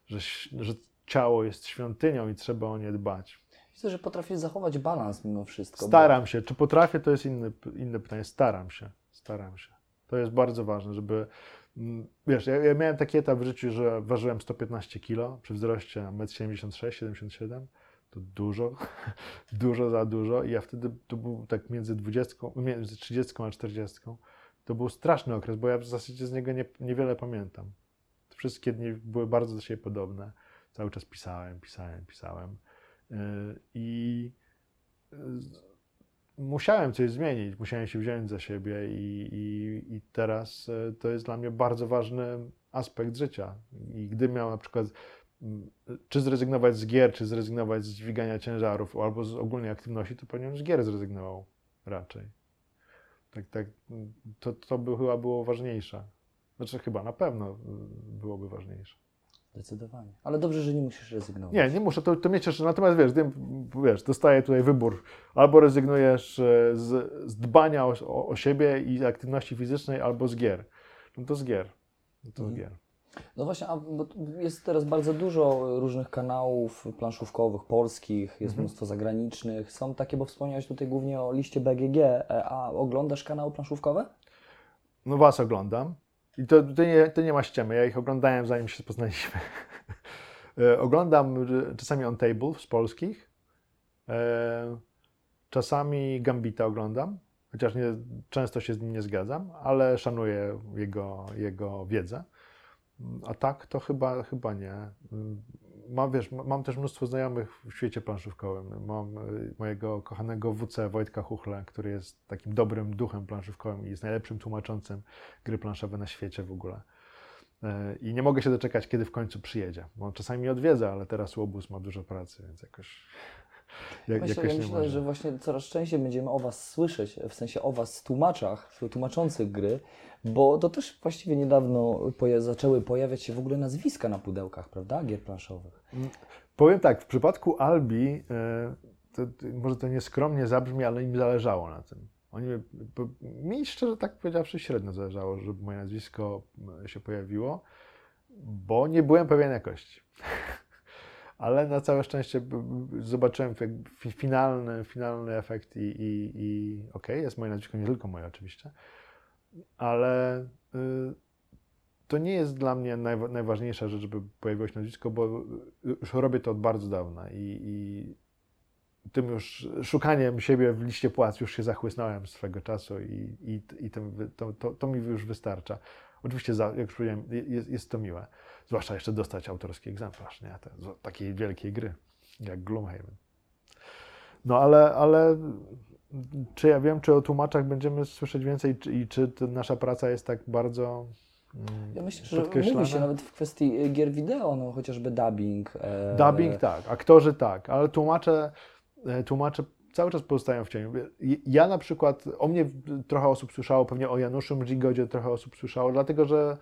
że, że ciało jest świątynią i trzeba o nie dbać. Widzę, że potrafisz zachować balans mimo wszystko. bo- Staram się. Czy potrafię, to jest inne, inne pytanie. Staram się. Staram się. To jest bardzo ważne, żeby. mm, Wiesz, ja, ja miałem taki etap w życiu, że ważyłem 115 kg przy wzroście 1,76 m, 77 To dużo, dużo za dużo. I ja wtedy to był tak między 20, między 30 a 40. To był straszny okres, bo ja w zasadzie z niego nie, niewiele pamiętam. Te wszystkie dni były bardzo do siebie podobne. Cały czas pisałem, pisałem, pisałem. Yy, I z- musiałem coś zmienić, musiałem się wziąć za siebie i, i, i teraz e, to jest dla mnie bardzo ważny aspekt życia. I gdybym miał na przykład mm, czy zrezygnować z gier, czy zrezygnować z dźwigania ciężarów, albo z ogólnej aktywności, to pewnie z gier zrezygnował raczej. Tak, tak, mm, to, to by chyba było ważniejsze. Znaczy chyba, na pewno y, byłoby ważniejsze. Zdecydowanie. Ale dobrze, że nie musisz rezygnować. Nie, nie muszę, to, to mnie cieszy. Natomiast wiesz, wiesz, dostaję tutaj wybór. Albo rezygnujesz e, z, z dbania o, o, o siebie i aktywności fizycznej, albo z gier. No to z gier. No to z Mhm. gier. No właśnie, a, bo jest teraz bardzo dużo różnych kanałów planszówkowych, polskich, jest Mhm. mnóstwo zagranicznych. Są takie, bo wspomniałeś tutaj głównie o liście BGG, e, a oglądasz kanały planszówkowe? No was oglądam. I to, to, nie, to nie ma ściemy. Ja ich oglądałem zanim się poznaliśmy. E, oglądam czasami On Table z polskich. E, czasami Gambita oglądam. Chociaż nie, często się z nim nie zgadzam, ale szanuję jego, jego wiedzę. A tak to chyba, chyba nie. Mam, wiesz, mam też mnóstwo znajomych w świecie planszówkowym. Mam y, mojego kochanego WC Wojtka Chuchle, który jest takim dobrym duchem planszówkowym i jest najlepszym tłumaczącym gry planszowe na świecie w ogóle. Y, I nie mogę się doczekać, kiedy w końcu przyjedzie. Bo on czasami odwiedza, ale teraz łobuz ma dużo pracy, więc jakoś, jak, Myślę, jakoś ja myślę może. że właśnie coraz częściej będziemy o Was słyszeć, w sensie o Was tłumaczach, tłumaczących gry, bo to też właściwie niedawno poja- zaczęły pojawiać się w ogóle nazwiska na pudełkach, prawda, gier planszowych. Powiem tak, w przypadku Albi, e, to, to, może to nieskromnie zabrzmi, ale im zależało na tym. Oni, bo mi szczerze tak powiedziawszy średnio zależało, żeby moje nazwisko e, się pojawiło, bo nie byłem pewien jakości. Ale na całe szczęście zobaczyłem finalny, finalny efekt i, i, i okej, jest moje nazwisko, nie tylko moje oczywiście, ale y, to nie jest dla mnie najwa- najważniejsza rzecz, żeby pojawiło się nazwisko, bo już robię to od bardzo dawna i, i tym już szukaniem siebie w liście płac już się zachłysnąłem swego czasu i, i, i to, to, to mi już wystarcza. Oczywiście, za, jak już powiedziałem, jest, jest to miłe. Zwłaszcza jeszcze dostać autorski egzemplarz, nie? Te, takiej wielkiej gry jak Gloomhaven. No ale, ale czy ja wiem, czy o tłumaczach będziemy słyszeć więcej czy, i czy nasza praca jest tak bardzo mm, Ja myślę, że mówi się nawet w kwestii y, gier wideo, no chociażby dubbing. e, Dubbing tak, aktorzy tak, ale tłumacze, e, tłumacze cały czas pozostają w cieniu. Ja na przykład, o mnie trochę osób słyszało, pewnie o Januszu Mdzigodzie trochę osób słyszało, dlatego że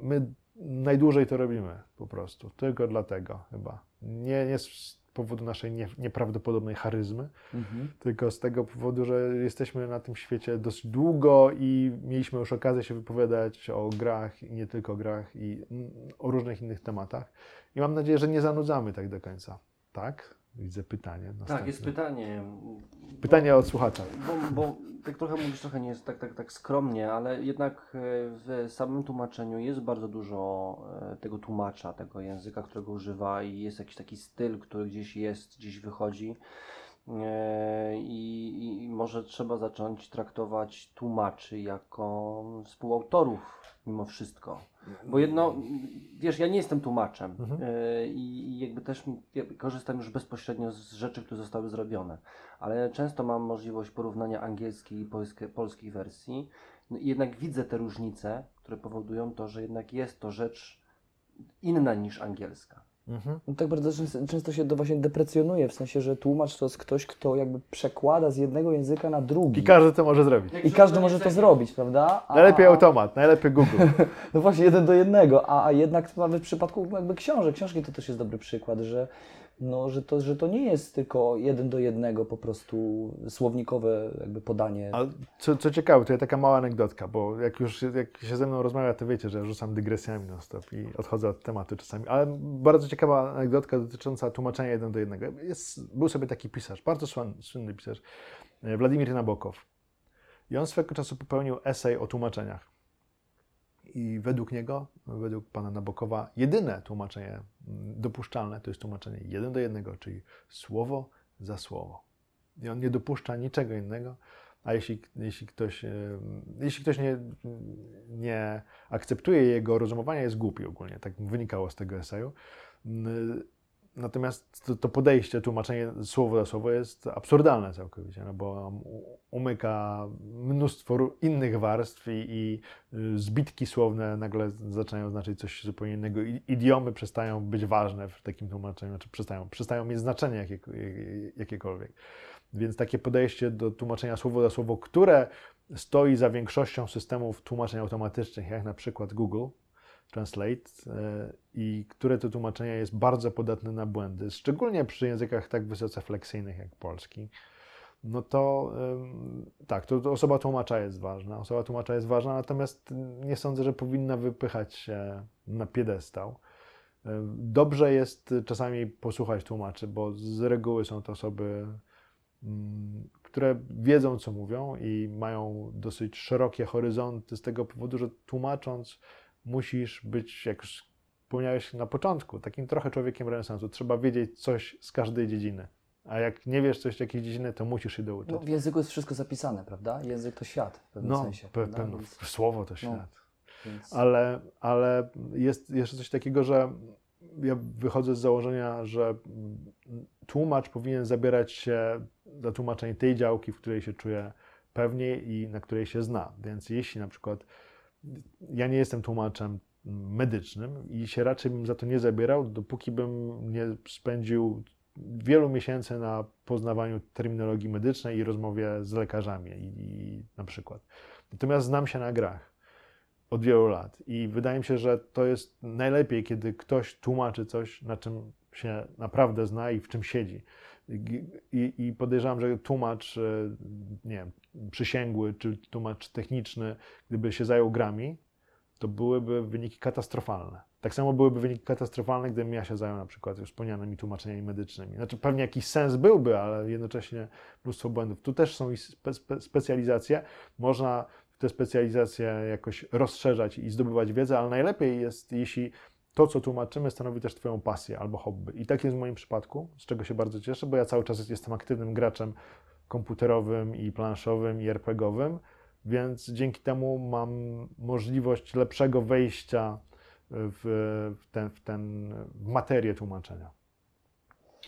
my najdłużej to robimy po prostu. Tylko dlatego chyba. Nie, nie z powodu naszej nie, nieprawdopodobnej charyzmy, Mhm. tylko z tego powodu, że jesteśmy na tym świecie dosyć długo i mieliśmy już okazję się wypowiadać o grach nie tylko o grach i mm, o różnych innych tematach. I mam nadzieję, że nie zanudzamy tak do końca. Tak? Widzę pytanie. Tak, następne. jest pytanie. Pytanie od słuchacza. Bo, bo tak trochę mówisz, trochę nie jest tak, tak, tak skromnie, ale jednak e, w samym tłumaczeniu jest bardzo dużo e, tego tłumacza, tego języka, którego używa i jest jakiś taki styl, który gdzieś jest, gdzieś wychodzi. E, I, I może trzeba zacząć traktować tłumaczy jako współautorów mimo wszystko. Bo jedno, wiesz, ja nie jestem tłumaczem Mhm. e, i, jakby też korzystam już bezpośrednio z rzeczy, które zostały zrobione, ale często mam możliwość porównania angielskiej i polskie, polskiej wersji. No i jednak widzę te różnice, które powodują to, że jednak jest to rzecz inna niż angielska. Mhm. No tak bardzo często, się to właśnie deprecjonuje, w sensie, że tłumacz to jest ktoś, kto jakby przekłada z jednego języka na drugi. I każdy to może zrobić. I każdy może to zrobić, prawda? A- Najlepiej automat, najlepiej Google. No właśnie, jeden do jednego, a, a jednak nawet w przypadku jakby książek, książki to też jest dobry przykład, że, no, że, to, że to nie jest tylko jeden do jednego po prostu słownikowe jakby podanie. A co, co ciekawe, to jest taka mała anegdotka, bo jak już jak się ze mną rozmawia, to wiecie, że rzucam dygresjami non stop i odchodzę od tematu czasami, ale bardzo ciekawa anegdotka dotycząca tłumaczenia jeden do jednego. Jest, był sobie taki pisarz, bardzo słynny, słynny pisarz, e, Władimir Nabokow. I on swego czasu popełnił esej o tłumaczeniach. I według niego, według pana Nabokowa, jedyne tłumaczenie mm, dopuszczalne to jest tłumaczenie jeden do jednego, czyli słowo za słowo. I on nie dopuszcza niczego innego, a jeśli, jeśli ktoś, jeśli ktoś nie, nie akceptuje jego rozumowania, jest głupi ogólnie, tak wynikało z tego eseju. Natomiast to, to podejście, tłumaczenie słowo za słowo jest absurdalne całkowicie, no bo umyka mnóstwo innych warstw i, i y, zbitki słowne nagle zaczynają znaczyć coś zupełnie innego. Idiomy przestają być ważne w takim tłumaczeniu, czy przestają, przestają mieć znaczenie jakie, jakiekolwiek. Więc takie podejście do tłumaczenia słowo za słowo, które stoi za większością systemów tłumaczeń automatycznych, jak na przykład Google, Translate e, i które to tłumaczenie jest bardzo podatne na błędy, szczególnie przy językach tak wysoce fleksyjnych jak polski, no to tak, to, to osoba tłumacza jest ważna. Osoba tłumacza jest ważna, natomiast nie sądzę, że powinna wypychać się na piedestał. Ym, Dobrze jest czasami posłuchać tłumaczy, bo z reguły są to osoby, ym, które wiedzą, co mówią i mają dosyć szerokie horyzonty z tego powodu, że tłumacząc musisz być, jak już wspomniałeś na początku, takim trochę człowiekiem renesansu. Trzeba wiedzieć coś z każdej dziedziny. A jak nie wiesz coś z jakiejś dziedziny, to musisz się douczyć. No, w języku jest wszystko zapisane, prawda? Język to świat w pewnym No, sensie. pe, pewno, Więc- słowo to świat. więc... Ale, ale jest jeszcze coś takiego, że ja wychodzę z założenia, że tłumacz powinien zabierać się za tłumaczenie tej działki, w której się czuje pewniej i na której się zna. Więc jeśli na przykład ja nie jestem tłumaczem medycznym i się raczej bym za to nie zabierał, dopóki bym nie spędził wielu miesięcy na poznawaniu terminologii medycznej i rozmowie z lekarzami i, i na przykład. Natomiast znam się na grach od wielu lat i wydaje mi się, że to jest najlepiej, kiedy ktoś tłumaczy coś, na czym się naprawdę zna i w czym siedzi. I, i podejrzewam, że tłumacz, e, nie wiem, przysięgły czy tłumacz techniczny, gdyby się zajął grami, to byłyby wyniki katastrofalne. Tak samo byłyby wyniki katastrofalne, gdybym ja się zajął na przykład już wspomnianymi tłumaczeniami medycznymi. Znaczy pewnie jakiś sens byłby, ale jednocześnie mnóstwo błędów. Tu też są spe, spe, specjalizacje. Można te specjalizacje jakoś rozszerzać i zdobywać wiedzę, ale najlepiej jest, jeśli to, co tłumaczymy, stanowi też Twoją pasję albo hobby. I tak jest w moim przypadku, z czego się bardzo cieszę, bo ja cały czas jestem aktywnym graczem komputerowym i planszowym i RPGowym, więc dzięki temu mam możliwość lepszego wejścia w, w, ten, w, ten, w materię tłumaczenia.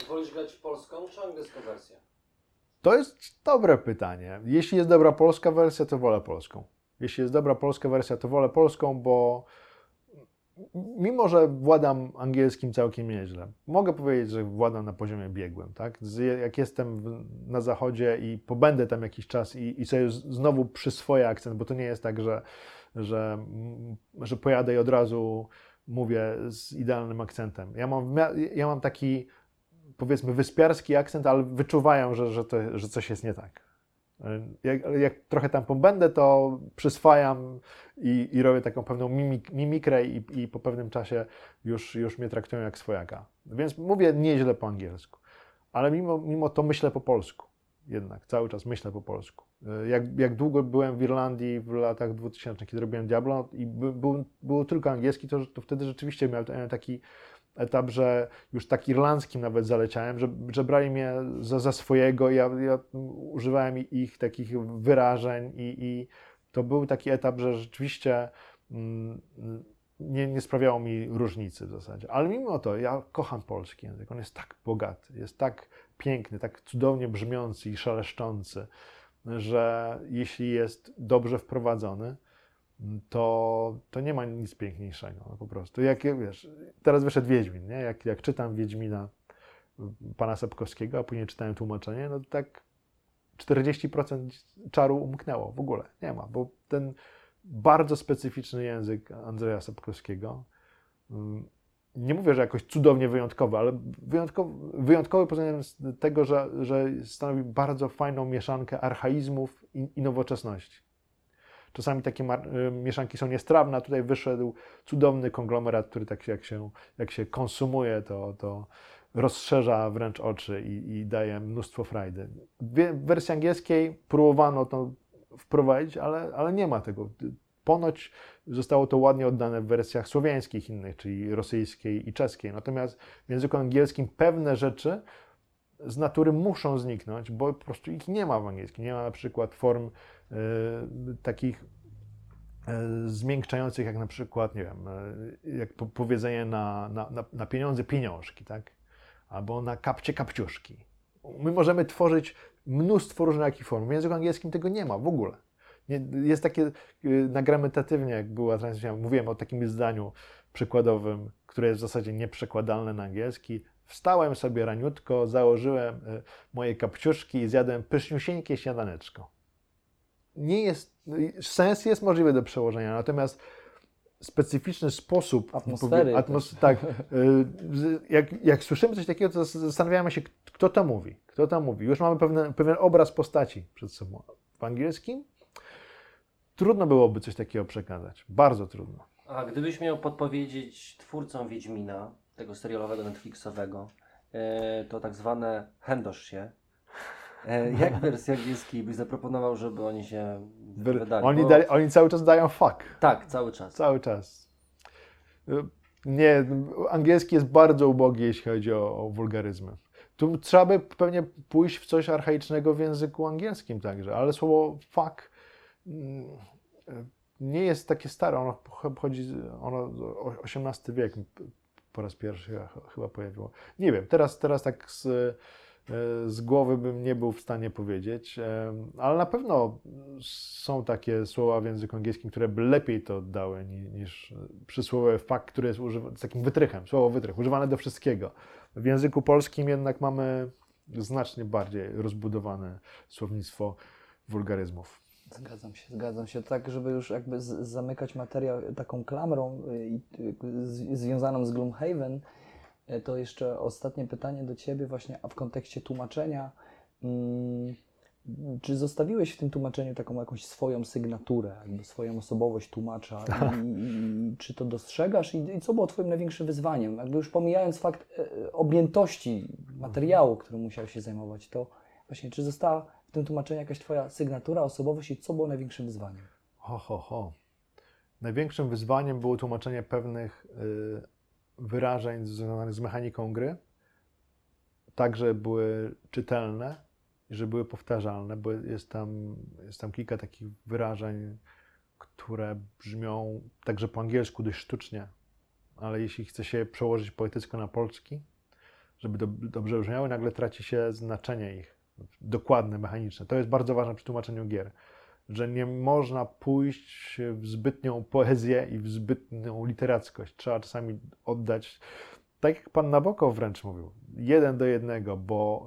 Wolisz grać polską czy angielską wersję? To jest dobre pytanie. Jeśli jest dobra polska wersja, to wolę polską. Jeśli jest dobra polska wersja, to wolę polską, bo mimo, że władam angielskim całkiem nieźle, mogę powiedzieć, że władam na poziomie biegłym. Tak? Jak jestem na zachodzie i pobędę tam jakiś czas i, i sobie znowu przyswoję akcent, bo to nie jest tak, że, że, mm, że pojadę i od razu mówię z idealnym akcentem. Ja mam, ja mam taki powiedzmy wyspiarski akcent, ale wyczuwają, że, że, to, że coś jest nie tak. Jak, jak trochę tam pobędę, to przyswajam i, i robię taką pewną mimik, mimikrę i, i po pewnym czasie już, już mnie traktują jak swojaka. Więc mówię nieźle po angielsku, ale mimo, mimo to myślę po polsku. Jednak cały czas myślę po polsku. Jak, jak długo byłem w Irlandii w latach 2000, kiedy robiłem Diablo i by, był, było tylko angielski, to, to wtedy rzeczywiście miałem taki etap, że już tak irlandzkim nawet zaleciałem, że, że brali mnie za, za swojego, ja, ja używałem ich takich wyrażeń i, i to był taki etap, że rzeczywiście mm, nie, nie sprawiało mi różnicy w zasadzie. Ale mimo to ja kocham polski język. On jest tak bogaty, jest tak piękny, tak cudownie brzmiący i szeleszczący, że jeśli jest dobrze wprowadzony, to, to nie ma nic piękniejszego, no po prostu. Jak, wiesz, teraz wyszedł Wiedźmin, nie? Jak, jak czytam Wiedźmina pana Sapkowskiego, a później czytałem tłumaczenie, no to tak 40% czaru umknęło w ogóle. Nie ma, bo ten bardzo specyficzny język Andrzeja Sapkowskiego, mm, nie mówię, że jakoś cudownie wyjątkowy, ale wyjątkowy, wyjątkowy pod względem tego, że, że stanowi bardzo fajną mieszankę archaizmów i, i nowoczesności. Czasami takie y, mieszanki są niestrawne, a tutaj wyszedł cudowny konglomerat, który tak jak się, jak się konsumuje, to, to rozszerza wręcz oczy i, i daje mnóstwo frajdy. W wersji angielskiej próbowano to wprowadzić, ale, ale nie ma tego. Ponoć zostało to ładnie oddane w wersjach słowiańskich innych, czyli rosyjskiej i czeskiej. Natomiast w języku angielskim pewne rzeczy z natury muszą zniknąć, bo po prostu ich nie ma w angielskim. Nie ma na przykład form y, takich y, zmiękczających, jak na przykład, nie wiem, y, jak po, powiedzenie na, na, na, pieniądze pieniążki, tak? Albo na kapcie kapciuszki. My możemy tworzyć mnóstwo różnych form. W języku angielskim tego nie ma w ogóle. Nie, jest takie nagrametatywnie, jak była transmisja, mówiłem o takim zdaniu przykładowym, które jest w zasadzie nieprzekładalne na angielski. Wstałem sobie raniutko, założyłem y, moje kapciuszki i zjadłem pyszniusieńkie śniadaneczko. Nie jest, sens jest możliwy do przełożenia, natomiast specyficzny sposób. Atmosfery Atmos- tak. z- Jak, jak słyszymy coś takiego, to zastanawiamy się, kto to mówi. Kto to mówi. Już mamy pewne, pewien obraz postaci przed sobą. W angielskim trudno byłoby coś takiego przekazać. Bardzo trudno. A gdybyś miał podpowiedzieć twórcom Wiedźmina, tego serialowego Netflixowego, e, to tak zwane chędosz się, e, jak wersji angielskiej byś zaproponował, żeby oni się wydali? Oni, Bo- dali, oni cały czas dają fuck. Tak, cały czas. Cały czas. Y, Nie, angielski jest bardzo ubogi, jeśli chodzi o, o wulgaryzmy. Tu trzeba by pewnie pójść w coś archaicznego w języku angielskim także, ale słowo fuck mm, nie jest takie stare, ono pochodzi, ono XVIII wiek po raz pierwszy ch- chyba pojawiło. Nie wiem, teraz, teraz tak z, y, z głowy bym nie był w stanie powiedzieć, em, ale na pewno są takie słowa w języku angielskim, które by lepiej to oddały ni- niż przysłowie fakt, które jest używane z takim wytrychem, słowo wytrych, używane do wszystkiego. W języku polskim jednak mamy znacznie bardziej rozbudowane słownictwo wulgaryzmów. Zgadzam się, zgadzam się. Tak, żeby już jakby zamykać materiał taką klamrą y, związaną z Gloomhaven, y, to jeszcze ostatnie pytanie do Ciebie właśnie, a w kontekście tłumaczenia. Mm, czy zostawiłeś w tym tłumaczeniu taką jakąś swoją sygnaturę, jakby swoją osobowość tłumacza? I, i, i czy to dostrzegasz? I, I co było Twoim największym wyzwaniem? Jakby już pomijając fakt e, objętości materiału, którym musiał się zajmować, to właśnie czy została tym tłumaczeniu jakaś Twoja sygnatura, osobowość i co było największym wyzwaniem? Ho, ho, ho. Największym wyzwaniem było tłumaczenie pewnych y, wyrażeń związanych z mechaniką gry, tak, żeby były czytelne i żeby były powtarzalne, bo jest tam, jest tam kilka takich wyrażeń, które brzmią także po angielsku dość sztucznie, ale jeśli chce się przełożyć poetycko na polski, żeby do, dobrze brzmiały, nagle traci się znaczenie ich, dokładne, mechaniczne. To jest bardzo ważne przy tłumaczeniu gier że nie można pójść w zbytnią poezję i w zbytnią literackość. Trzeba czasami oddać, tak jak pan Nabokov wręcz mówił, jeden do jednego, bo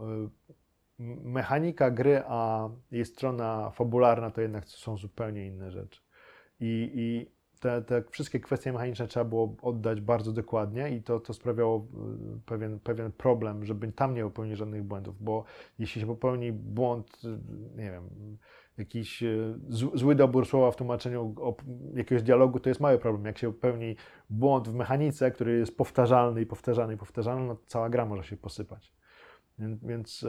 y, mechanika gry, a jej strona fabularna to jednak są zupełnie inne rzeczy. I, i te, te wszystkie kwestie mechaniczne trzeba było oddać bardzo dokładnie i to, to sprawiało y, pewien, pewien problem, żeby tam nie popełnić żadnych błędów, bo jeśli się popełni błąd, y, nie wiem, jakiś y, zł- zły dobór słowa w tłumaczeniu jakiegoś dialogu, to jest mały problem. Jak się popełni błąd w mechanice, który jest powtarzalny i powtarzalny i powtarzalny, no cała gra może się posypać. Więc,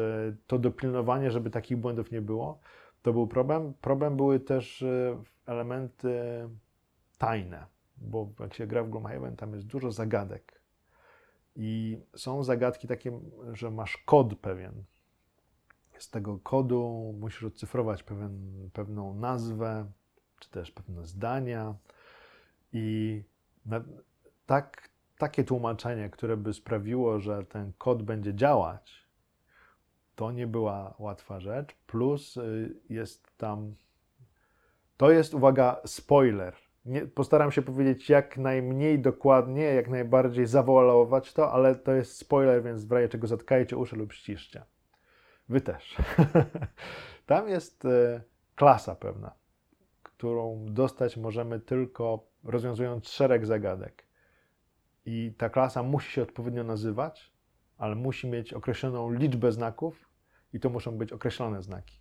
to dopilnowanie, żeby takich błędów nie było, to był problem. Problem były też elementy tajne, bo jak się gra w Gloomhaven, tam jest dużo zagadek. I są zagadki takie, że masz kod pewien. Z tego kodu musisz odcyfrować pewien, pewną nazwę, czy też pewne zdania. I na, tak, takie tłumaczenie, które by sprawiło, że ten kod będzie działać, to nie była łatwa rzecz. Plus y, jest tam. To jest, uwaga, spoiler. Nie, postaram się powiedzieć jak najmniej dokładnie, jak najbardziej zawoalować to, ale to jest spoiler, więc w razie czego zatkajcie uszy lub ściszcie. Wy też. Tam jest e, klasa pewna, którą dostać możemy tylko rozwiązując szereg zagadek. I ta klasa musi się odpowiednio nazywać, ale musi mieć określoną liczbę znaków i to muszą być określone znaki.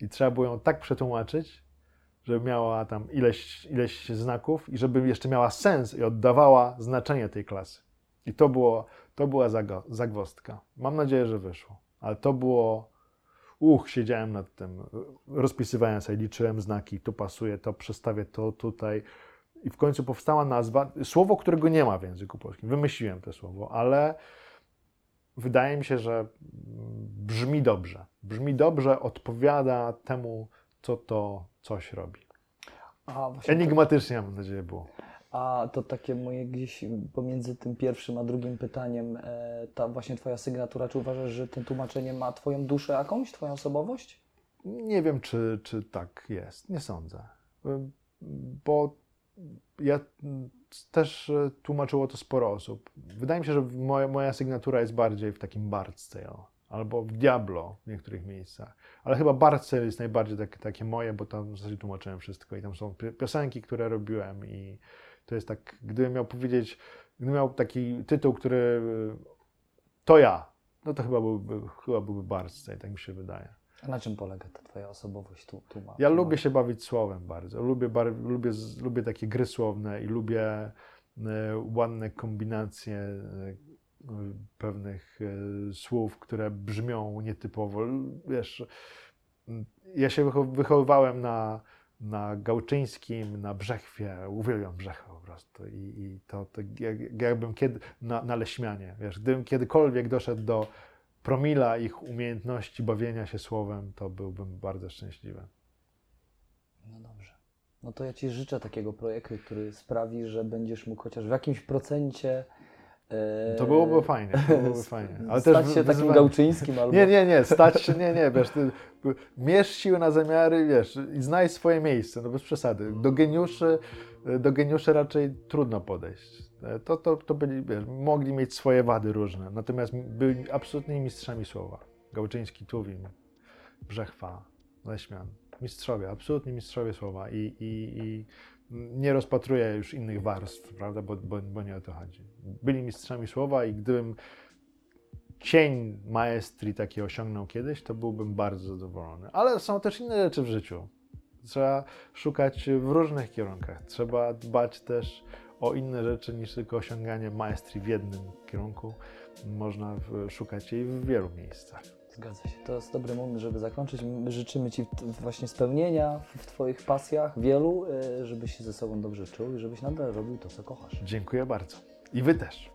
I trzeba było ją tak przetłumaczyć, żeby miała tam ileś, ileś znaków i żeby jeszcze miała sens i oddawała znaczenie tej klasy. I to, było, to była zagwozdka. Mam nadzieję, że wyszło. Ale to było. Uch, siedziałem nad tym, rozpisywałem sobie, liczyłem znaki, tu pasuje, to przestawię to tutaj. I w końcu powstała nazwa, słowo, którego nie ma w języku polskim. Wymyśliłem to słowo, ale wydaje mi się, że brzmi dobrze. Brzmi dobrze, odpowiada temu, co to coś robi. A, Enigmatycznie, mam nadzieję, było. A to takie moje gdzieś pomiędzy tym pierwszym a drugim pytaniem, e, ta właśnie Twoja sygnatura, czy uważasz, że to tłumaczenie ma Twoją duszę jakąś, Twoją osobowość? Nie wiem, czy, czy tak jest. Nie sądzę. Bo ja też e, tłumaczyło to sporo osób. Wydaje mi się, że moja, moja sygnatura jest bardziej w takim Bard's Tale albo w Diablo w niektórych miejscach. Ale chyba Tale jest najbardziej tak, takie moje, bo tam w zasadzie tłumaczyłem wszystko i tam są pi- piosenki, które robiłem i To jest tak, gdybym miał powiedzieć, gdybym miał taki tytuł, który to ja, no to chyba byłby, chyba byłby Bardstaj, tak mi się wydaje. A na czym polega ta twoja osobowość tu, tu ma? Ja lubię się bawić słowem bardzo. Lubię, bar, lubię, lubię takie gry słowne i lubię e, ładne kombinacje e, pewnych e, słów, które brzmią nietypowo. Wiesz, ja się wycho- wychowywałem na, na Gałczyńskim, na Brzechwie. Uwielbiam Brzechwę po prostu. I, i to, to jak, jakbym kiedy, na, na Leśmianie, wiesz, gdybym kiedykolwiek doszedł do promila ich umiejętności bawienia się słowem, to byłbym bardzo szczęśliwy. No dobrze. No to ja Ci życzę takiego projektu, który sprawi, że będziesz mógł chociaż w jakimś procencie. E, To byłoby fajnie, to byłoby fajnie. Ale też stać się wy- takim gałczyńskim albo. Nie, nie, nie, stać się, nie, nie, wiesz, ty mierz siły na zamiary, wiesz, i znajdź swoje miejsce, no bez przesady. Do geniuszy, do geniuszy raczej trudno podejść. To, to, to byli, wiesz, mogli mieć swoje wady różne, natomiast byli absolutnymi mistrzami słowa. Gałczyński, Tuwim, Brzechwa, Leśmian, mistrzowie, absolutni mistrzowie słowa i, i, i nie rozpatruję już innych warstw, prawda, bo, bo, bo nie o to chodzi. Byli mistrzami słowa i gdybym cień maestrii taki osiągnął kiedyś, to byłbym bardzo zadowolony. Ale są też inne rzeczy w życiu. Trzeba szukać w różnych kierunkach. Trzeba dbać też o inne rzeczy niż tylko osiąganie maestrii w jednym kierunku. Można szukać jej w wielu miejscach. Zgadza się. To jest dobry moment, żeby zakończyć. My życzymy Ci właśnie spełnienia w Twoich pasjach, wielu, e, żebyś się ze sobą dobrze czuł i żebyś nadal robił to, co kochasz. Dziękuję bardzo. I wy też.